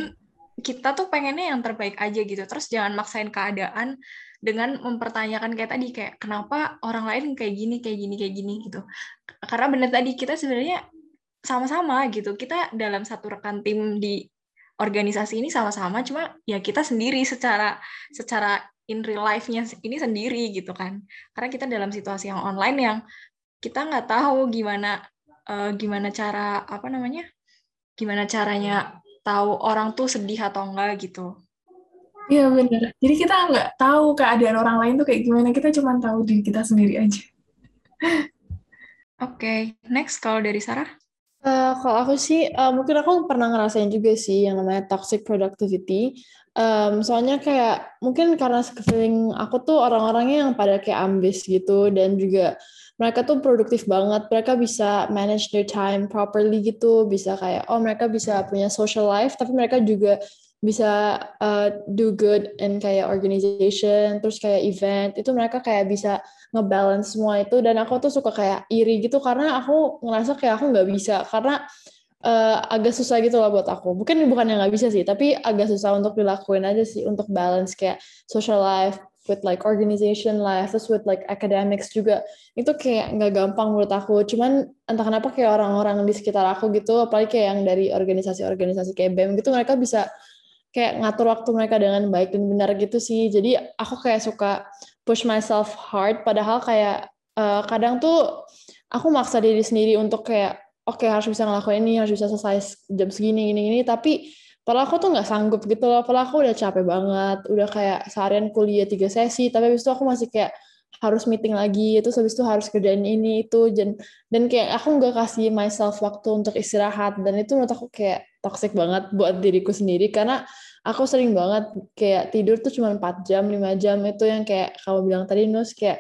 kita tuh pengennya yang terbaik aja gitu. Terus jangan maksain keadaan dengan mempertanyakan kayak tadi kayak kenapa orang lain kayak gini kayak gini kayak gini? gitu. Karena benar tadi kita sebenarnya sama-sama gitu. Kita dalam satu rekan tim di organisasi ini sama-sama cuma ya kita sendiri secara secara in real life-nya ini sendiri gitu kan. Karena kita dalam situasi yang online yang kita nggak tahu gimana uh, gimana cara apa namanya gimana caranya tahu orang tuh sedih atau enggak gitu Iya benar. Jadi kita nggak tahu keadaan orang lain tuh kayak gimana. Kita cuma tahu diri kita sendiri aja. Oke, okay. next kalau dari Sarah? Uh, kalau aku sih, uh, mungkin aku pernah ngerasain juga sih yang namanya toxic productivity. Um, soalnya kayak mungkin karena sekeliling aku tuh orang-orangnya yang pada kayak ambis gitu dan juga mereka tuh produktif banget. Mereka bisa manage their time properly gitu, bisa kayak oh mereka bisa punya social life, tapi mereka juga bisa uh, do good in kayak organization terus kayak event itu mereka kayak bisa ngebalance semua itu. Dan aku tuh suka kayak iri gitu karena aku ngerasa kayak aku nggak bisa karena uh, agak susah gitu lah buat aku. Mungkin bukan yang nggak bisa sih tapi agak susah untuk dilakuin aja sih untuk balance kayak social life with like organization life terus with like academics juga. Itu kayak nggak gampang menurut aku. Cuman entah kenapa kayak orang-orang di sekitar aku gitu apalagi kayak yang dari organisasi-organisasi kayak BEM gitu mereka bisa kayak ngatur waktu mereka dengan baik dan benar gitu sih. Jadi aku kayak suka push myself hard. Padahal kayak uh, kadang tuh aku maksa diri sendiri untuk kayak oke okay, harus bisa ngelakuin ini harus bisa selesai jam segini gini gini. Tapi padahal aku tuh nggak sanggup gitu loh. Padahal aku udah capek banget. Udah kayak seharian kuliah tiga sesi. Tapi habis itu aku masih kayak harus meeting lagi. Itu habis itu harus kerjain ini itu dan dan kayak aku nggak kasih myself waktu untuk istirahat. Dan itu menurut aku kayak toxic banget buat diriku sendiri. Karena aku sering banget kayak tidur tuh cuma 4 jam 5 jam itu yang kayak kamu bilang tadi Nus kayak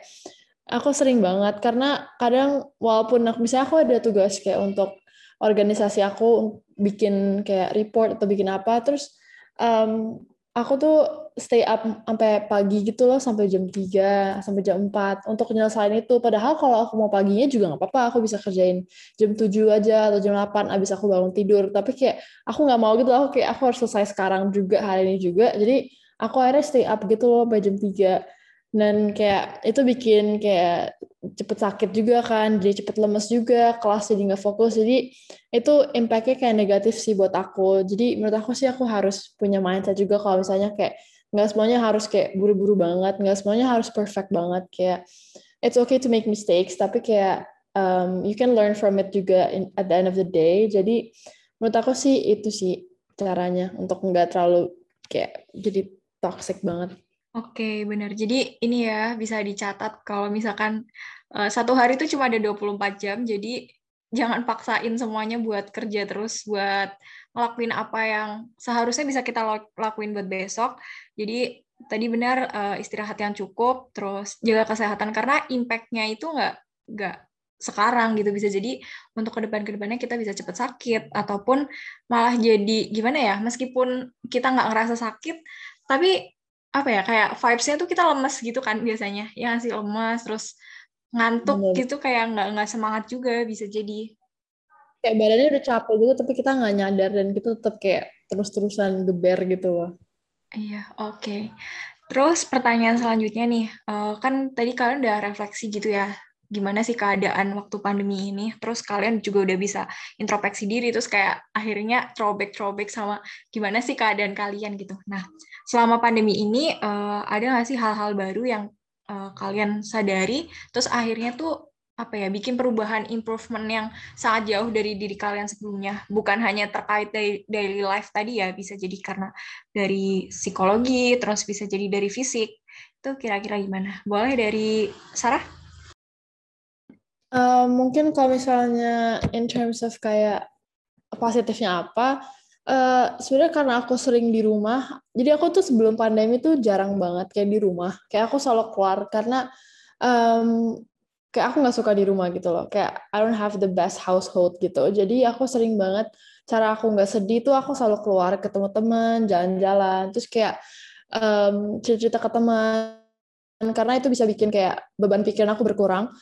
aku sering banget. Karena kadang walaupun aku bisa aku ada tugas kayak untuk organisasi aku bikin kayak report atau bikin apa terus um, aku tuh stay up sampai pagi gitu loh sampai jam 3 sampai jam 4 untuk nyelesain itu. Padahal kalau aku mau paginya juga nggak apa-apa aku bisa kerjain jam 7 aja atau jam 8 abis aku bangun tidur. Tapi kayak aku nggak mau gitu aku kayak aku harus selesai sekarang juga hari ini juga. Jadi aku akhirnya stay up gitu loh sampai jam 3 dan kayak itu bikin kayak cepet sakit juga kan jadi cepet lemes juga kelas jadi nggak fokus. Jadi itu impactnya kayak negatif sih buat aku. Jadi menurut aku sih aku harus punya mindset juga kalau misalnya kayak nggak semuanya harus kayak buru-buru banget nggak semuanya harus perfect banget. Kayak it's okay to make mistakes tapi kayak um, you can learn from it juga in, at the end of the day. Jadi menurut aku sih itu sih caranya untuk nggak terlalu kayak jadi toxic banget. Oke, benar. Jadi ini ya bisa dicatat kalau misalkan uh, satu hari itu cuma ada 24 jam, jadi jangan paksain semuanya buat kerja terus, buat ngelakuin apa yang seharusnya bisa kita lakuin buat besok. Jadi tadi benar uh, istirahat yang cukup, terus jaga kesehatan. Karena impact-nya itu nggak nggak sekarang gitu bisa. Jadi untuk ke depan ke depannya kita bisa cepat sakit ataupun malah jadi gimana ya meskipun kita nggak ngerasa sakit tapi apa ya kayak vibes-nya tuh kita lemes gitu kan biasanya. Ya sih lemes terus ngantuk Bener. gitu kayak nggak nggak semangat juga bisa jadi kayak badannya udah capek gitu tapi kita nggak nyadar dan kita tetap kayak terus-terusan geber gitu loh iya oke okay. terus pertanyaan selanjutnya nih uh, kan tadi kalian udah refleksi gitu ya gimana sih keadaan waktu pandemi ini terus kalian juga udah bisa introspeksi diri terus kayak akhirnya throwback throwback sama gimana sih keadaan kalian gitu nah selama pandemi ini uh, ada nggak sih hal-hal baru yang uh, kalian sadari terus akhirnya tuh apa ya bikin perubahan improvement yang sangat jauh dari diri kalian sebelumnya. Bukan hanya terkait dari daily life tadi ya bisa jadi karena dari psikologi terus bisa jadi dari fisik. Itu kira-kira gimana? Boleh dari Sarah? Uh, mungkin kalau misalnya in terms of kayak positifnya apa, uh, sebenarnya karena aku sering di rumah, jadi aku tuh sebelum pandemi tuh jarang banget kayak di rumah, kayak aku selalu keluar karena um, kayak aku nggak suka di rumah gitu loh, kayak I don't have the best household gitu, jadi aku sering banget cara aku nggak sedih tuh aku selalu keluar ketemu teman, jalan-jalan, terus kayak um, cerita-cerita ke teman, karena itu bisa bikin kayak beban pikiran aku berkurang.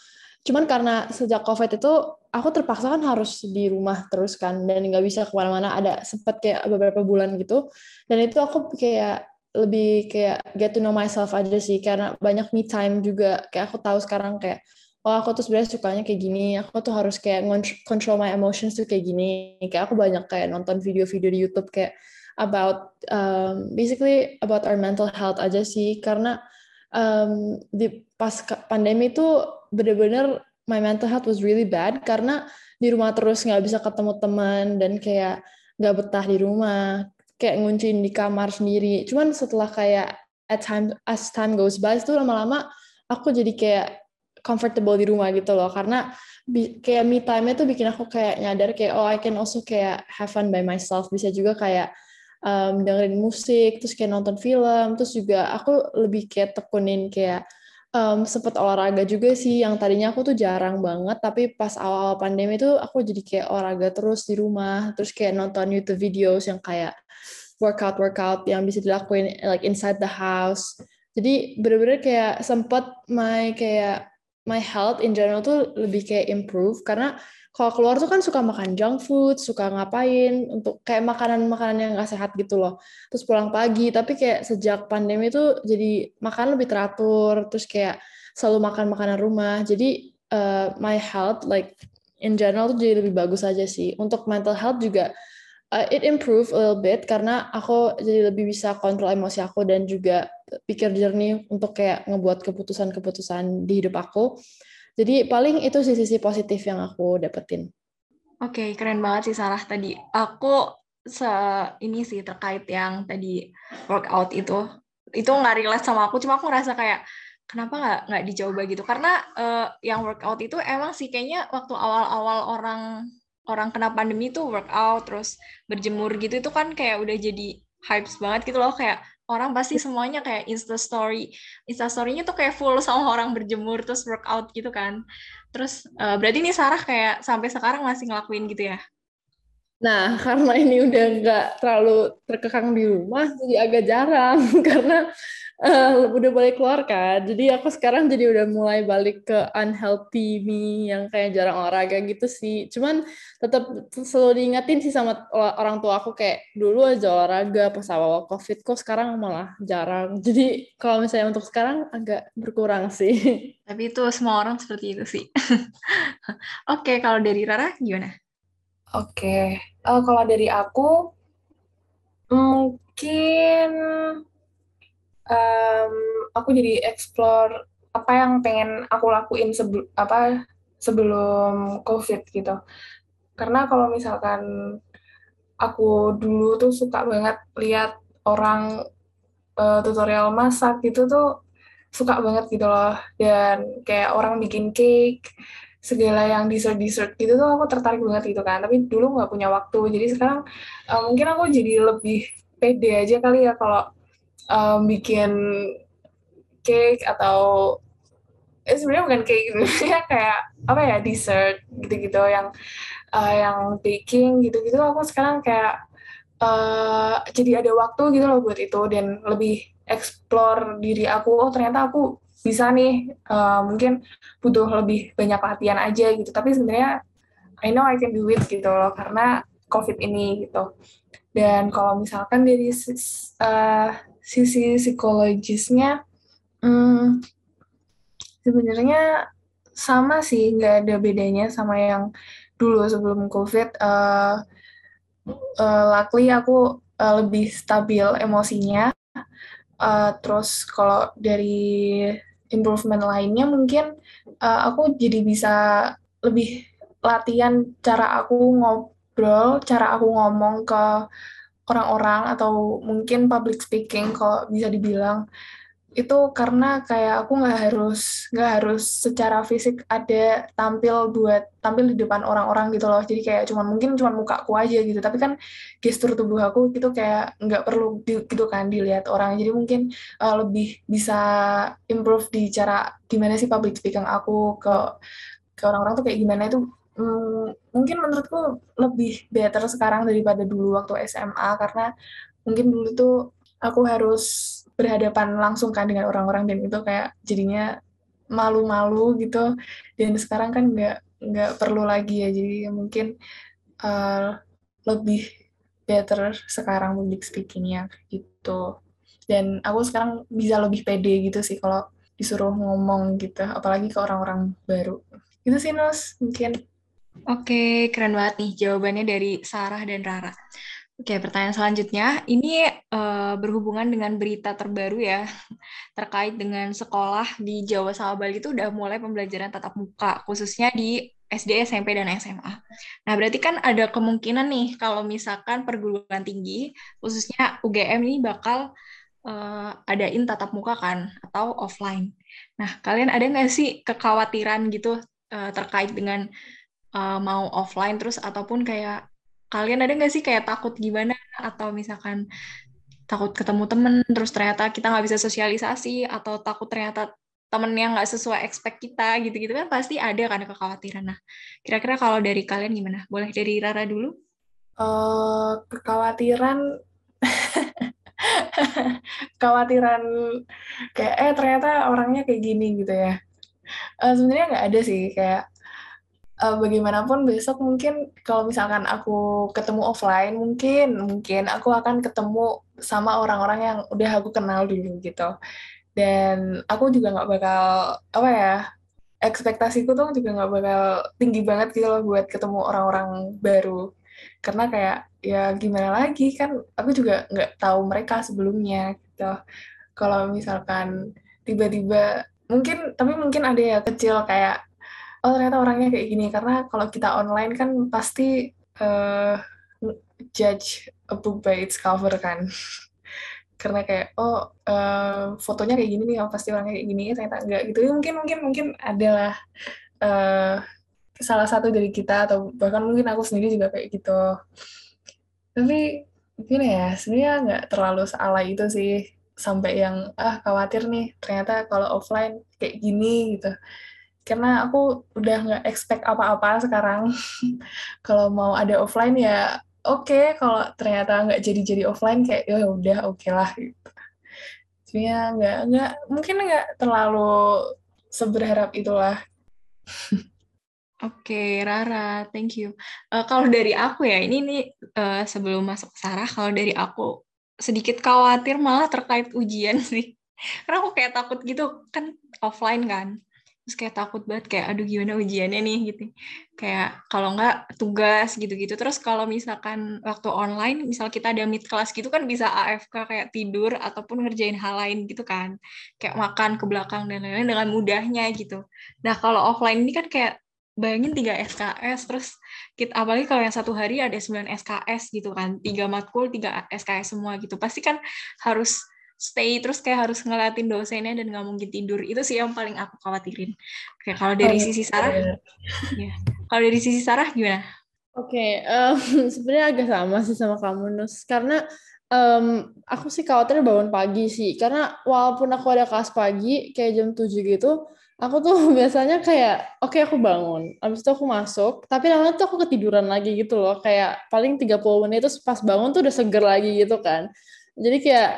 Cuman karena sejak covid itu aku terpaksa kan harus di rumah terus kan dan nggak bisa ke mana-mana. Ada sempat kayak beberapa bulan gitu. Dan itu aku kayak lebih kayak get to know myself aja sih karena banyak me time juga. Kayak aku tahu sekarang kayak oh aku tuh sebenarnya sukanya kayak gini. Aku tuh harus kayak control my emotions tuh kayak gini. Kayak aku banyak kayak nonton video-video di YouTube kayak about um, basically about our mental health aja sih. Karena um, di pas pandemi itu bener-bener my mental health was really bad karena di rumah terus nggak bisa ketemu teman dan kayak nggak betah di rumah kayak ngunciin di kamar sendiri. Cuman setelah kayak at time as time goes by itu lama-lama aku jadi kayak comfortable di rumah gitu loh. Karena kayak me time itu bikin aku kayak nyadar kayak oh I can also kayak have fun by myself. Bisa juga kayak um, dengerin musik terus kayak nonton film. Terus juga aku lebih kayak tekunin kayak um, sempet olahraga juga sih yang tadinya aku tuh jarang banget tapi pas awal-awal pandemi tuh aku jadi kayak olahraga terus di rumah terus kayak nonton YouTube videos yang kayak workout workout yang bisa dilakuin like inside the house. Jadi bener-bener kayak sempet my kayak my health in general tuh lebih kayak improve karena kalau keluar tuh kan suka makan junk food, suka ngapain untuk kayak makanan-makanan yang nggak sehat gitu loh. Terus pulang pagi, tapi kayak sejak pandemi tuh jadi makan lebih teratur, terus kayak selalu makan makanan rumah. Jadi uh, my health like in general tuh jadi lebih bagus aja sih. Untuk mental health juga uh, it improve a little bit karena aku jadi lebih bisa kontrol emosi aku dan juga pikir jernih untuk kayak ngebuat keputusan-keputusan di hidup aku jadi paling itu sih sisi positif yang aku dapetin. Oke, keren banget sih Sarah tadi. Aku se ini sih terkait yang tadi workout itu itu nggak relate sama aku cuma aku ngerasa kayak kenapa nggak nggak dicoba gitu karena uh, yang workout itu emang sih kayaknya waktu awal-awal orang orang kena pandemi tuh workout terus berjemur gitu itu kan kayak udah jadi hypes banget gitu loh kayak orang pasti semuanya kayak insta story insta storynya tuh kayak full sama orang berjemur terus workout gitu kan. Terus uh, berarti ini Sarah kayak sampai sekarang masih ngelakuin gitu ya? Nah, karena ini udah nggak terlalu terkekang di rumah, jadi agak jarang. Karena uh, udah balik keluar kan. Jadi aku sekarang jadi udah mulai balik ke unhealthy me yang kayak jarang olahraga gitu sih. Cuman tetap selalu diingetin sih sama orang tua aku kayak dulu aja olahraga pas awal covid kok sekarang malah jarang. Jadi kalau misalnya untuk sekarang agak berkurang sih. Tapi itu semua orang seperti itu sih. Oke, kalau dari Rara gimana? Oke, uh, kalau dari aku mungkin um, aku jadi explore apa yang pengen aku lakuin sebelum apa sebelum COVID gitu. Karena kalau misalkan aku dulu tuh suka banget lihat orang uh, tutorial masak gitu tuh suka banget gitu loh. Dan kayak orang bikin cake segala yang dessert dessert gitu tuh aku tertarik banget gitu kan. Tapi dulu nggak punya waktu. Jadi sekarang uh, mungkin aku jadi lebih pede aja kali ya kalau um, bikin cake atau eh sebenarnya bukan cake ya kayak apa ya dessert gitu-gitu yang uh, yang baking gitu-gitu. Aku sekarang kayak uh, jadi ada waktu gitu loh buat itu dan lebih explore diri aku. Oh ternyata aku bisa nih uh, mungkin butuh lebih banyak latihan aja gitu. Tapi sebenarnya I know I can do it gitu loh karena COVID ini gitu. Dan kalau misalkan dari uh, sisi psikologisnya hmm, sebenarnya sama sih nggak ada bedanya sama yang dulu sebelum COVID. Uh, uh, luckily aku uh, lebih stabil emosinya. Uh, terus kalau dari improvement lainnya mungkin uh, aku jadi bisa lebih latihan cara aku ngobrol, cara aku ngomong ke orang-orang atau mungkin public speaking kalau bisa dibilang itu karena kayak aku nggak harus nggak harus secara fisik ada tampil buat tampil di depan orang-orang gitu loh. Jadi kayak cuman mungkin cuman mukaku aja gitu. Tapi kan gestur tubuh aku gitu kayak nggak perlu di, gitu kan dilihat orang. Jadi mungkin uh, lebih bisa improve di cara gimana sih public speaking aku ke ke orang-orang tuh kayak gimana itu hmm, mungkin menurutku lebih better sekarang daripada dulu waktu SMA karena mungkin dulu tuh aku harus berhadapan langsung kan dengan orang-orang dan itu kayak jadinya malu-malu gitu. Dan sekarang kan nggak nggak perlu lagi ya jadi mungkin uh, lebih better sekarang public speakingnya gitu. Dan aku sekarang bisa lebih pede gitu sih kalau disuruh ngomong gitu apalagi ke orang-orang baru. Itu sih Nus mungkin Oke, keren banget nih jawabannya dari Sarah dan Rara. Oke, pertanyaan selanjutnya ini uh, berhubungan dengan berita terbaru ya terkait dengan sekolah di Jawa sama Bali itu udah mulai pembelajaran tatap muka khususnya di SD, SMP dan SMA. Nah, berarti kan ada kemungkinan nih kalau misalkan perguruan tinggi khususnya UGM ini bakal uh, adain tatap muka kan atau offline. Nah, kalian ada nggak sih kekhawatiran gitu uh, terkait dengan uh, mau offline terus ataupun kayak kalian ada nggak sih kayak takut gimana atau misalkan takut ketemu temen terus ternyata kita nggak bisa sosialisasi atau takut ternyata temen yang nggak sesuai expect kita gitu-gitu kan pasti ada kan kekhawatiran. Nah, kira-kira kalau dari kalian gimana? Boleh dari Rara dulu? Uh, kekhawatiran kekhawatiran kayak eh ternyata orangnya kayak gini gitu ya. Uh, Sebenarnya nggak ada sih kayak uh, bagaimanapun besok mungkin kalau misalkan aku ketemu offline mungkin mungkin aku akan ketemu sama orang-orang yang udah aku kenal dulu gitu. Dan aku juga nggak bakal apa ya ekspektasiku tuh juga nggak bakal tinggi banget gitu loh buat ketemu orang-orang baru. Karena kayak ya gimana lagi kan aku juga nggak tahu mereka sebelumnya gitu. Kalau misalkan tiba-tiba mungkin tapi mungkin ada ya kecil kayak oh ternyata orangnya kayak gini. Karena kalau kita online kan pasti uh, judge a book by its cover kan. Karena kayak oh uh, fotonya kayak gini nih oh pasti orangnya kayak gini ternyata enggak gitu. Mungkin mungkin mungkin adalah uh, salah satu dari kita atau bahkan mungkin aku sendiri juga kayak gitu. Tapi gini ya sebenarnya nggak terlalu salah itu sih. Sampai yang ah khawatir nih ternyata kalau offline kayak gini gitu karena aku udah nggak expect apa-apa sekarang kalau mau ada offline ya oke okay. kalau ternyata nggak jadi-jadi offline kayak ya udah oke okay lah gitu sebenarnya nggak nggak mungkin nggak terlalu seberharap itulah Oke, Rara, thank you. Uh, kalau dari aku ya, ini nih uh, sebelum masuk Sarah, kalau dari aku sedikit khawatir malah terkait ujian sih. Karena aku kayak takut gitu, kan offline kan terus kayak takut banget kayak aduh gimana ujiannya nih? Gitu. Kayak kalau nggak tugas gitu-gitu. Terus kalau misalkan waktu online misal kita ada meet kelas gitu kan bisa AFK kayak tidur ataupun ngerjain hal lain gitu kan. Kayak makan ke belakang dan lain-lain dengan mudahnya gitu. Nah kalau offline ini kan kayak bayangin tiga SKS terus kita apalagi kalau yang satu hari ada 9 SKS gitu kan. Tiga matkul tiga SKS semua gitu. Pasti kan harus stay terus kayak harus ngeliatin dosennya dan nggak mungkin tidur. Itu sih yang paling aku khawatirin. Kayak kalau dari oh, sisi Sarah? Ya. ya kalau dari sisi Sarah gimana? Oke okay, um, sebenarnya agak sama sih sama kamu Nus. Karena um, aku sih khawatir bangun pagi sih. Karena walaupun aku ada kelas pagi kayak jam 7 gitu aku tuh biasanya kayak oke okay, aku bangun. Habis itu aku masuk. Tapi lama tuh aku ketiduran lagi gitu loh. Kayak paling 30 menit itu pas bangun tuh udah seger lagi gitu kan. Jadi kayak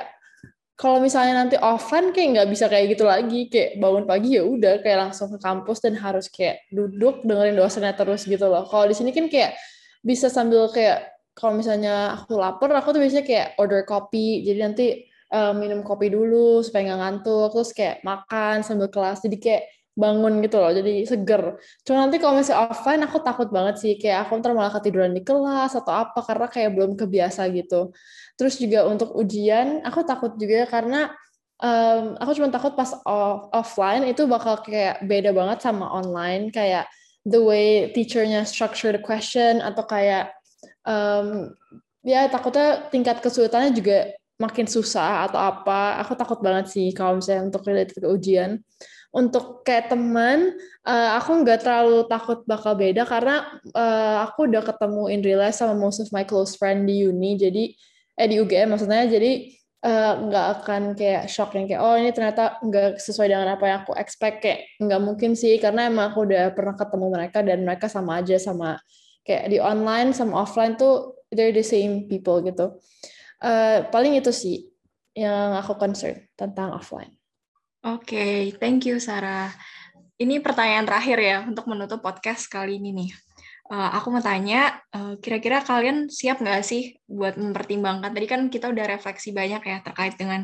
kalau misalnya nanti offline kayak nggak bisa kayak gitu lagi. Kayak bangun pagi ya udah kayak langsung ke kampus dan harus kayak duduk dengerin dosennya terus gitu loh. Kalau di sini kan kayak bisa sambil kayak kalau misalnya aku lapar aku tuh biasanya kayak order kopi. Jadi nanti uh, minum kopi dulu supaya nggak ngantuk. Terus kayak makan sambil kelas. Jadi kayak bangun gitu loh jadi seger. Cuma nanti kalau misalnya offline aku takut banget sih. Kayak aku ntar malah ketiduran di kelas atau apa karena kayak belum kebiasa gitu. Terus juga untuk ujian aku takut juga karena um, aku cuma takut pas off offline itu bakal kayak beda banget sama online. Kayak the way teachernya structure the question atau kayak um, ya takutnya tingkat kesulitannya juga makin susah atau apa. Aku takut banget sih kalau misalnya untuk related ke ujian untuk kayak teman uh, aku nggak terlalu takut bakal beda karena uh, aku udah ketemu in real life sama most of my close friend di uni jadi eh di UGM maksudnya jadi uh, nggak akan kayak shock yang kayak oh ini ternyata nggak sesuai dengan apa yang aku expect kayak nggak mungkin sih karena emang aku udah pernah ketemu mereka dan mereka sama aja sama kayak di online sama offline tuh they're the same people gitu. Uh, paling itu sih yang aku concern tentang offline Oke, okay, thank you Sarah. Ini pertanyaan terakhir ya untuk menutup podcast kali ini nih. Uh, aku mau tanya, uh, kira-kira kalian siap nggak sih buat mempertimbangkan? Tadi kan kita udah refleksi banyak ya terkait dengan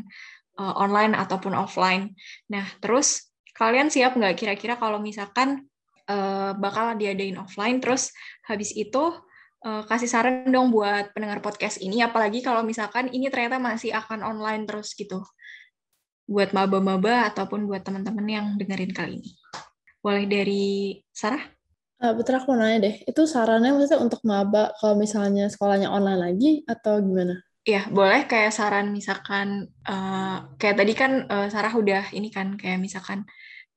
uh, online ataupun offline. Nah, terus kalian siap nggak kira-kira kalau misalkan uh, bakal diadain offline, terus habis itu uh, kasih saran dong buat pendengar podcast ini, apalagi kalau misalkan ini ternyata masih akan online terus gitu buat maba-maba ataupun buat teman-teman yang dengerin kali ini. Boleh dari Sarah? Uh, betul aku mau nanya deh, itu sarannya maksudnya untuk maba kalau misalnya sekolahnya online lagi atau gimana? Iya, boleh kayak saran misalkan uh, kayak tadi kan uh, Sarah udah ini kan kayak misalkan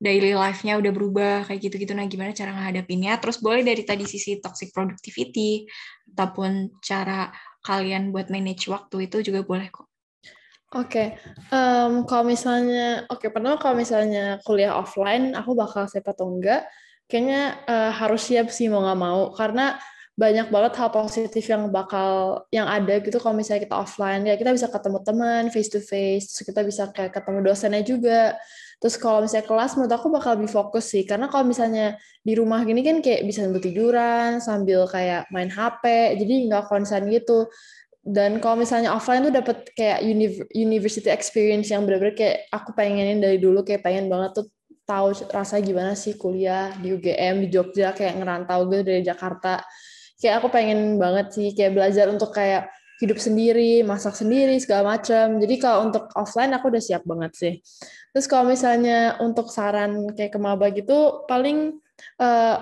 daily life-nya udah berubah kayak gitu-gitu nah gimana cara menghadapinya terus boleh dari tadi sisi toxic productivity ataupun cara kalian buat manage waktu itu juga boleh kok. Oke, um, kalau misalnya, oke, okay, pertama kalau misalnya kuliah offline, aku bakal siap atau enggak, kayaknya uh, harus siap sih mau nggak mau, karena banyak banget hal positif yang bakal yang ada gitu kalau misalnya kita offline. Ya kita bisa ketemu teman face to face terus kita bisa kayak ketemu dosennya juga. Terus kalau misalnya kelas menurut aku bakal lebih fokus sih karena kalau misalnya di rumah gini kan kayak bisa sambil tiduran sambil kayak main HP jadi nggak konsen gitu dan kalau misalnya offline tuh dapat kayak university experience yang benar-benar kayak aku pengenin dari dulu kayak pengen banget tuh tahu rasa gimana sih kuliah di UGM di Jogja kayak ngerantau gitu dari Jakarta. Kayak aku pengen banget sih kayak belajar untuk kayak hidup sendiri masak sendiri segala macam jadi kalau untuk offline aku udah siap banget sih. Terus kalau misalnya untuk saran kayak ke maba gitu paling uh,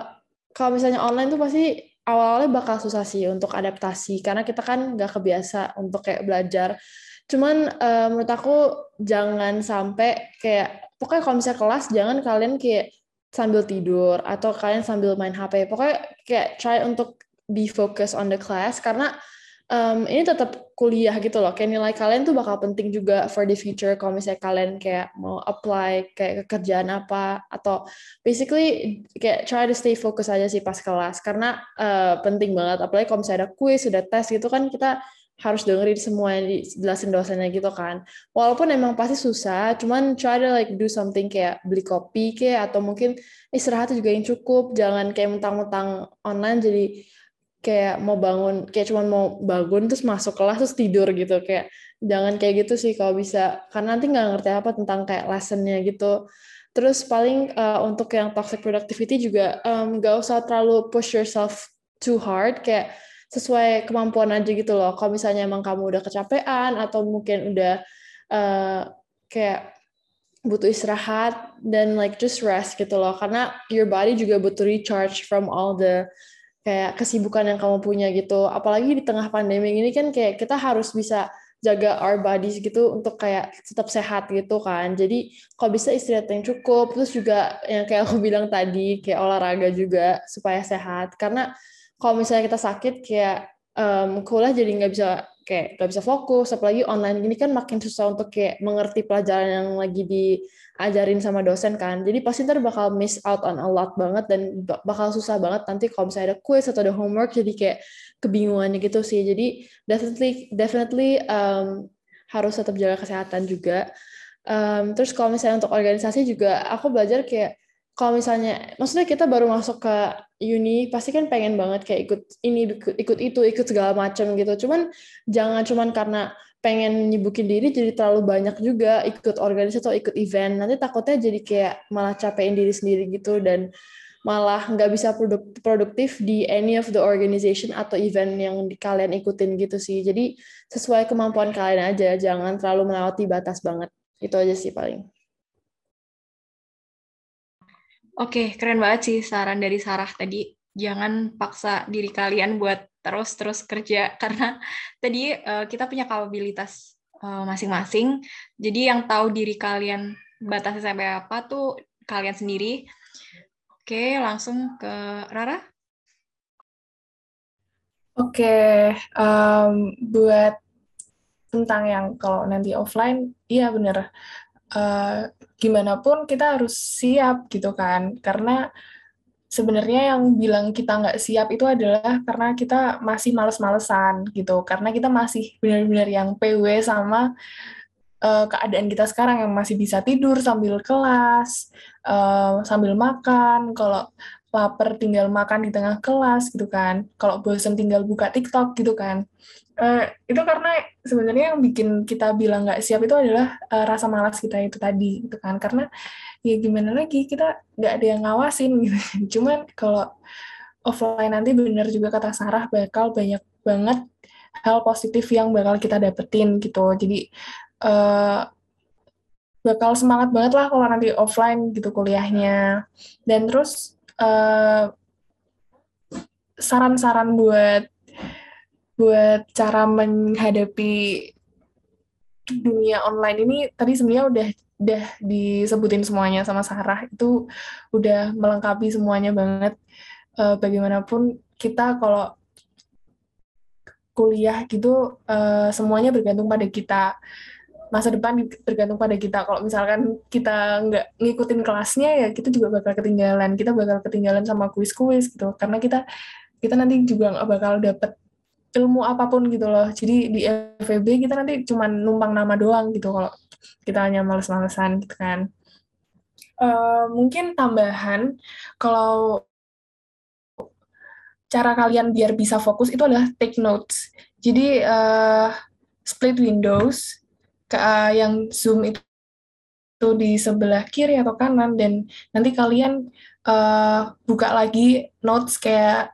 kalau misalnya online tuh pasti awal-awalnya bakal susah sih untuk adaptasi karena kita kan nggak kebiasa untuk kayak belajar. Cuman uh, menurut aku jangan sampai kayak pokoknya kalau misalnya kelas jangan kalian kayak sambil tidur atau kalian sambil main HP. Pokoknya kayak try untuk be focused on the class karena um, ini tetap kuliah gitu loh. Kayak nilai kalian tuh bakal penting juga for the future kalau misalnya kalian kayak mau apply kayak kerjaan apa atau basically kayak try to stay focus aja sih pas kelas karena uh, penting banget. Apalagi kalau misalnya ada quiz, sudah tes gitu kan kita harus dengerin semua yang dijelasin dosennya gitu kan. Walaupun emang pasti susah, cuman try to like do something kayak beli kopi kayak atau mungkin istirahat juga yang cukup. Jangan kayak mentang-mentang online jadi kayak mau bangun kayak cuma mau bangun terus masuk kelas terus tidur gitu. Kayak jangan kayak gitu sih kalau bisa. Karena nanti nggak ngerti apa tentang kayak lessonnya gitu. Terus paling uh, untuk yang toxic productivity juga um, gak usah terlalu push yourself too hard. Kayak sesuai kemampuan aja gitu loh. Kalau misalnya emang kamu udah kecapean atau mungkin udah uh, kayak butuh istirahat dan like just rest gitu loh. Karena your body juga butuh recharge from all the kayak kesibukan yang kamu punya gitu. Apalagi di tengah pandemi ini kan kayak kita harus bisa jaga our bodies gitu untuk kayak tetap sehat gitu kan. Jadi kalau bisa istirahat yang cukup, terus juga yang kayak aku bilang tadi kayak olahraga juga supaya sehat. Karena kalau misalnya kita sakit kayak um, kuliah jadi nggak bisa kayak nggak bisa fokus. Apalagi online ini kan makin susah untuk kayak mengerti pelajaran yang lagi di ajarin sama dosen kan. Jadi pasti ntar bakal miss out on a lot banget dan bakal susah banget nanti kalau misalnya ada quiz atau ada homework jadi kayak kebingungan gitu sih. Jadi definitely definitely um, harus tetap jaga kesehatan juga. Um, terus kalau misalnya untuk organisasi juga aku belajar kayak kalau misalnya maksudnya kita baru masuk ke uni pasti kan pengen banget kayak ikut ini ikut itu ikut segala macam gitu cuman jangan cuman karena pengen nyibukin diri jadi terlalu banyak juga ikut organisasi atau ikut event. Nanti takutnya jadi kayak malah capekin diri sendiri gitu dan malah nggak bisa produktif di any of the organization atau event yang kalian ikutin gitu sih. Jadi sesuai kemampuan kalian aja jangan terlalu melewati batas banget. Itu aja sih paling. Oke, keren banget sih saran dari Sarah tadi. Jangan paksa diri kalian buat terus-terus kerja karena tadi uh, kita punya kapabilitas uh, masing-masing. Jadi yang tahu diri kalian batasnya sampai apa tuh kalian sendiri. Oke, langsung ke Rara. Oke, um, buat tentang yang kalau nanti offline, iya bener. Uh, gimana pun kita harus siap gitu kan, karena sebenarnya yang bilang kita nggak siap itu adalah karena kita masih males-malesan gitu. Karena kita masih benar-benar yang PW sama uh, keadaan kita sekarang yang masih bisa tidur sambil kelas uh, sambil makan. Kalau lapar tinggal makan di tengah kelas gitu kan. Kalau bosan tinggal buka TikTok gitu kan uh, itu karena sebenarnya yang bikin kita bilang nggak siap itu adalah uh, rasa malas kita itu tadi gitu kan. Karena ya gimana lagi kita nggak ada yang ngawasin gitu. Cuman kalau offline nanti benar juga kata Sarah bakal banyak banget hal positif yang bakal kita dapetin gitu. Jadi uh, bakal semangat banget lah kalau nanti offline gitu kuliahnya. Dan terus saran saran-saran buat buat cara menghadapi dunia online ini tadi sebenarnya udah udah disebutin semuanya sama Sarah. Itu udah melengkapi semuanya banget. Uh, bagaimanapun kita kalau kuliah gitu uh, semuanya bergantung pada kita. Masa depan bergantung pada kita. Kalau misalkan kita nggak ngikutin kelasnya ya kita juga bakal ketinggalan. Kita bakal ketinggalan sama kuis-kuis gitu. Karena kita kita nanti juga nggak bakal dapet ilmu apa pun gitu loh jadi di FEB kita nanti cuma numpang nama doang gitu kalau kita hanya males-malesan gitu kan. Uh, mungkin tambahan kalau cara kalian biar bisa fokus itu adalah take notes. Jadi uh, split windows ke uh, yang zoom itu itu di sebelah kiri atau kanan dan nanti kalian uh, buka lagi notes kayak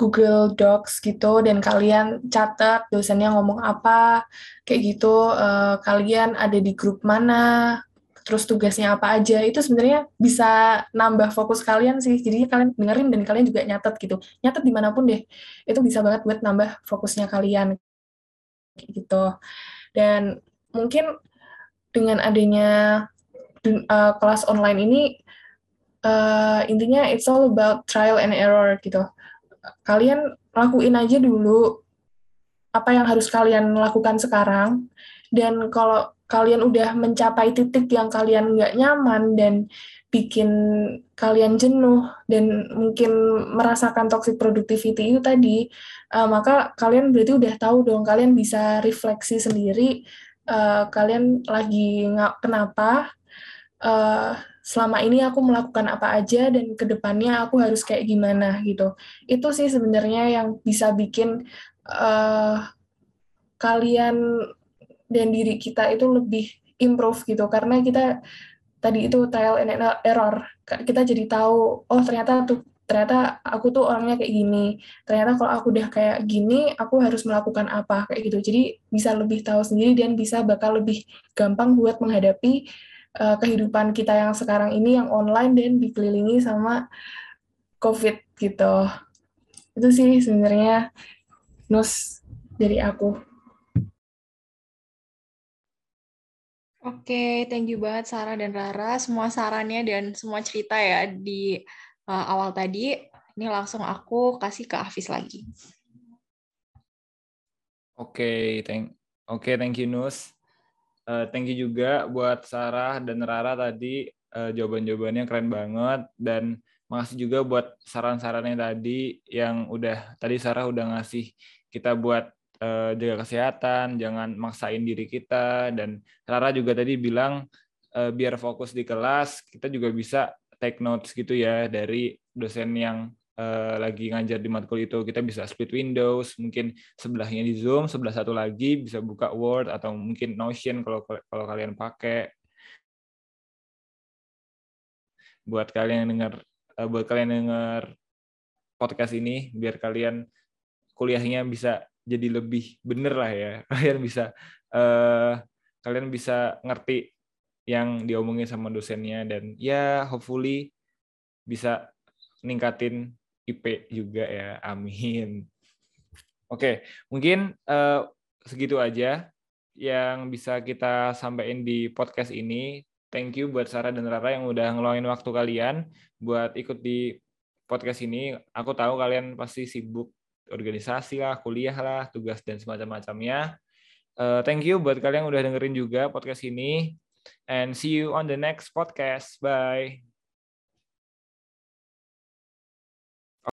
Google Docs gitu dan kalian catat dosennya ngomong apa kayak gitu uh, kalian ada di grup mana terus tugasnya apa aja. Itu sebenarnya bisa nambah fokus kalian sih. Jadi kalian dengerin dan kalian juga nyatet gitu. Nyatet di mana pun deh itu bisa banget buat nambah fokusnya kalian gitu. Dan mungkin dengan adanya uh, kelas online ini uh, intinya it's all about trial and error gitu kalian lakuin aja dulu apa yang harus kalian lakukan sekarang. Dan kalau kalian udah mencapai titik yang kalian nggak nyaman dan bikin kalian jenuh dan mungkin merasakan toxic productivity itu tadi, uh, maka kalian berarti udah tahu dong, kalian bisa refleksi sendiri, uh, kalian lagi nggak kenapa, uh, selama ini aku melakukan apa aja dan ke depannya aku harus kayak gimana gitu. Itu sih sebenarnya yang bisa bikin uh, kalian dan diri kita itu lebih improve gitu. Karena kita tadi itu trial and error kita jadi tahu oh ternyata tuh ternyata aku tuh orangnya kayak gini. Ternyata kalau aku udah kayak gini aku harus melakukan apa kayak gitu. Jadi bisa lebih tahu sendiri dan bisa bakal lebih gampang buat menghadapi uh, kehidupan kita yang sekarang ini yang online dan dikelilingi sama covid gitu itu sih sebenarnya nus dari aku Oke, thank you banget Sarah dan Rara. Semua sarannya dan semua cerita ya di uh, awal tadi. Ini langsung aku kasih ke Afis lagi. Oke, thank Oke, thank you Nus. Uh, thank you juga buat Sarah dan Rara tadi uh, jawaban-jawabannya keren banget. Dan makasih juga buat saran-sarannya tadi yang udah tadi Sarah udah ngasih kita buat uh, jaga kesehatan, jangan maksain diri kita. Dan Rara juga tadi bilang uh, biar fokus di kelas, kita juga bisa take notes gitu ya dari dosen yang uh, lagi ngajar di matkul itu. Kita bisa split windows, mungkin sebelahnya di Zoom, sebelah satu lagi bisa buka Word atau mungkin Notion kalau kalau kalian pakai. Buat kalian yang dengar buat kalian yang dengar podcast ini biar kalian kuliahnya bisa jadi lebih bener lah ya kalian bisa uh, kalian bisa ngerti yang diomongin sama dosennya dan ya hopefully bisa ningkatin IP juga ya amin oke mungkin uh, segitu aja yang bisa kita sampaikan di podcast ini thank you buat Sarah dan Rara yang udah ngeluangin waktu kalian buat ikut di podcast ini aku tahu kalian pasti sibuk organisasi lah, kuliah lah, tugas dan semacam-macamnya. Uh, thank you buat kalian yang udah dengerin juga podcast ini. And see you on the next podcast. Bye.